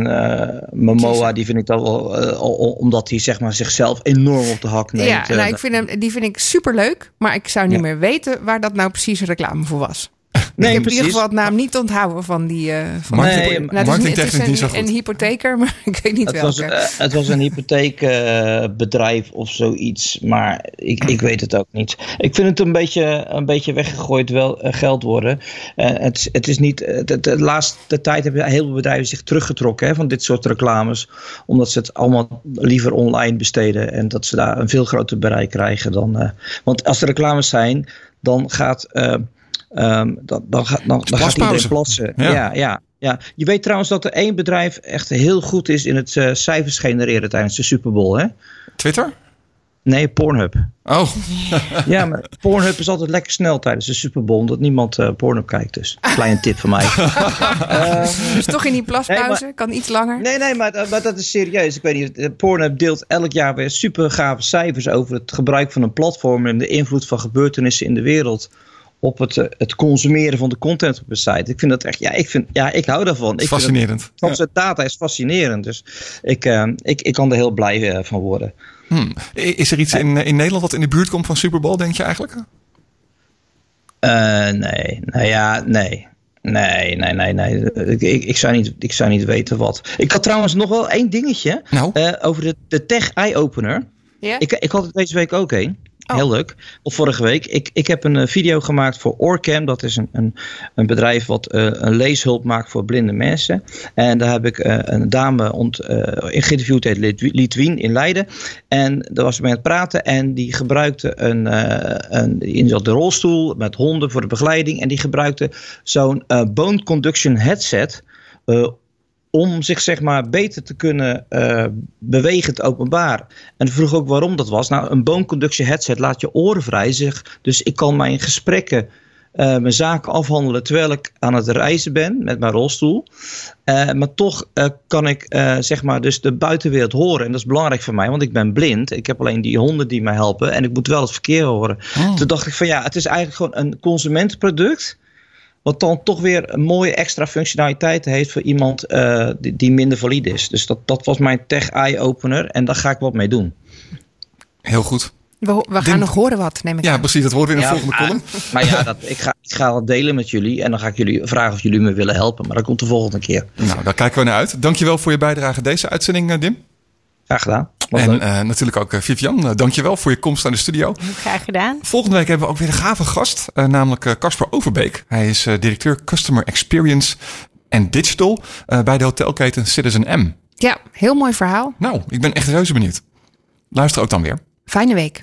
Momoa, Jason. die vind ik dan wel, omdat hij zeg maar, zichzelf enorm op de hak neemt. ja, nou, ik vind hem, die vind ik super leuk, maar ik zou niet Ja. meer weten waar dat nou precies reclame voor was. Nee, ik heb in precies. ieder geval het naam niet onthouden van die. eh van Marketing- Nee, nou, marketingtechnisch niet zo een, goed. een hypotheker, (laughs) maar ik weet niet Het was, welke. eh, het was een hypotheekbedrijf of zoiets, maar ik, ik weet het ook niet. Ik vind het een beetje, een beetje weggegooid wel, eh, geld worden. Eh, het, het is niet, de, de laatste tijd hebben heel veel bedrijven zich teruggetrokken hè, van dit soort reclames, omdat ze het allemaal liever online besteden en dat ze daar een veel groter bereik krijgen dan. eh, want als er reclames zijn, dan gaat. Eh, ehm, dan, dan, gaat, dan, dan gaat iedereen plassen. Ja. ja, ja. Ja, je weet trouwens dat er één bedrijf echt heel goed is in het eh, cijfers genereren tijdens de Super Bowl, hè? Twitter? Nee, Pornhub. Oh, (laughs) Ja, maar Pornhub is altijd lekker snel tijdens de Super Bowl, omdat niemand eh Pornhub kijkt. Dus kleine tip van mij. (laughs) dus toch in die plaspauze, Nee, kan iets langer. Nee, nee, maar, maar dat is serieus. Ik weet niet, eh, Pornhub deelt elk jaar weer super gave cijfers over het gebruik van een platform en de invloed van gebeurtenissen in de wereld op het, eh, het consumeren van de content op een site. Ik vind dat echt, ja, ik, vind, ja, ik hou daarvan. Ik fascinerend. De data is fascinerend. Dus ik, eh, ik, ik kan er heel blij eh, van worden. Hmm. Is er iets in, in Nederland wat in de buurt komt van Super Bowl, denk je eigenlijk? Eh, nee, nou ja, nee. Nee, nee, nee, nee. Ik, ik, ik, zou niet, ik zou niet weten wat. Ik had trouwens nog wel één dingetje Nou, eh, over de, de Tech Eye Opener. Ja? Ik, ik had het deze week ook een. Oh. Heel leuk. Of vorige week. Ik, ik heb een eh, video gemaakt voor Orcam. Dat is een, een, een bedrijf wat eh, een leeshulp maakt voor blinde mensen. En daar heb ik eh, een dame ont, geïnterviewd, heet Lit- Litwien in Leiden. En daar was ze mee aan het praten. En die gebruikte een, een in de rolstoel met honden voor de begeleiding. En die gebruikte zo'n bone conduction headset. eh, om zich zeg maar beter te kunnen eh, bewegen het openbaar. En vroeg ook waarom dat was. Nou, een bone conduction headset laat je oren vrij. Zeg, dus ik kan mijn gesprekken, eh, mijn zaken afhandelen terwijl ik aan het reizen ben met mijn rolstoel. Eh, maar toch kan ik zeg maar dus de buitenwereld horen. En dat is belangrijk voor mij, want ik ben blind. Ik heb alleen die honden die mij helpen. En ik moet wel het verkeer horen. Oh. Toen dacht ik van ja, het is eigenlijk gewoon een consumentenproduct. Wat dan toch weer een mooie extra functionaliteit heeft voor iemand eh, die, die minder valide is. Dus dat, dat was mijn tech eye opener. En daar ga ik wat mee doen. heel goed. We, we gaan Denk- nog horen wat, neem ik Ja, aan. precies. Dat horen we in de Ja, volgende column. (laughs) Maar ja, dat, (laughs) ik, ga, ik ga het delen met jullie. En dan ga ik jullie vragen of jullie me willen helpen. Maar dat komt de volgende keer. Nou, daar kijken we naar uit. Dankjewel voor je bijdrage deze uitzending, eh, Dim. Graag gedaan. Was En eh, natuurlijk ook eh, Vivian. eh, dankjewel voor je komst aan de studio. Graag gedaan. Volgende week hebben we ook weer een gave gast, eh, namelijk Casper Overbeek. Hij is eh, directeur Customer Experience en Digital eh, bij de hotelketen Citizen M. Ja, heel mooi verhaal. Nou, ik ben echt reuze benieuwd. Luister ook dan weer. Fijne week.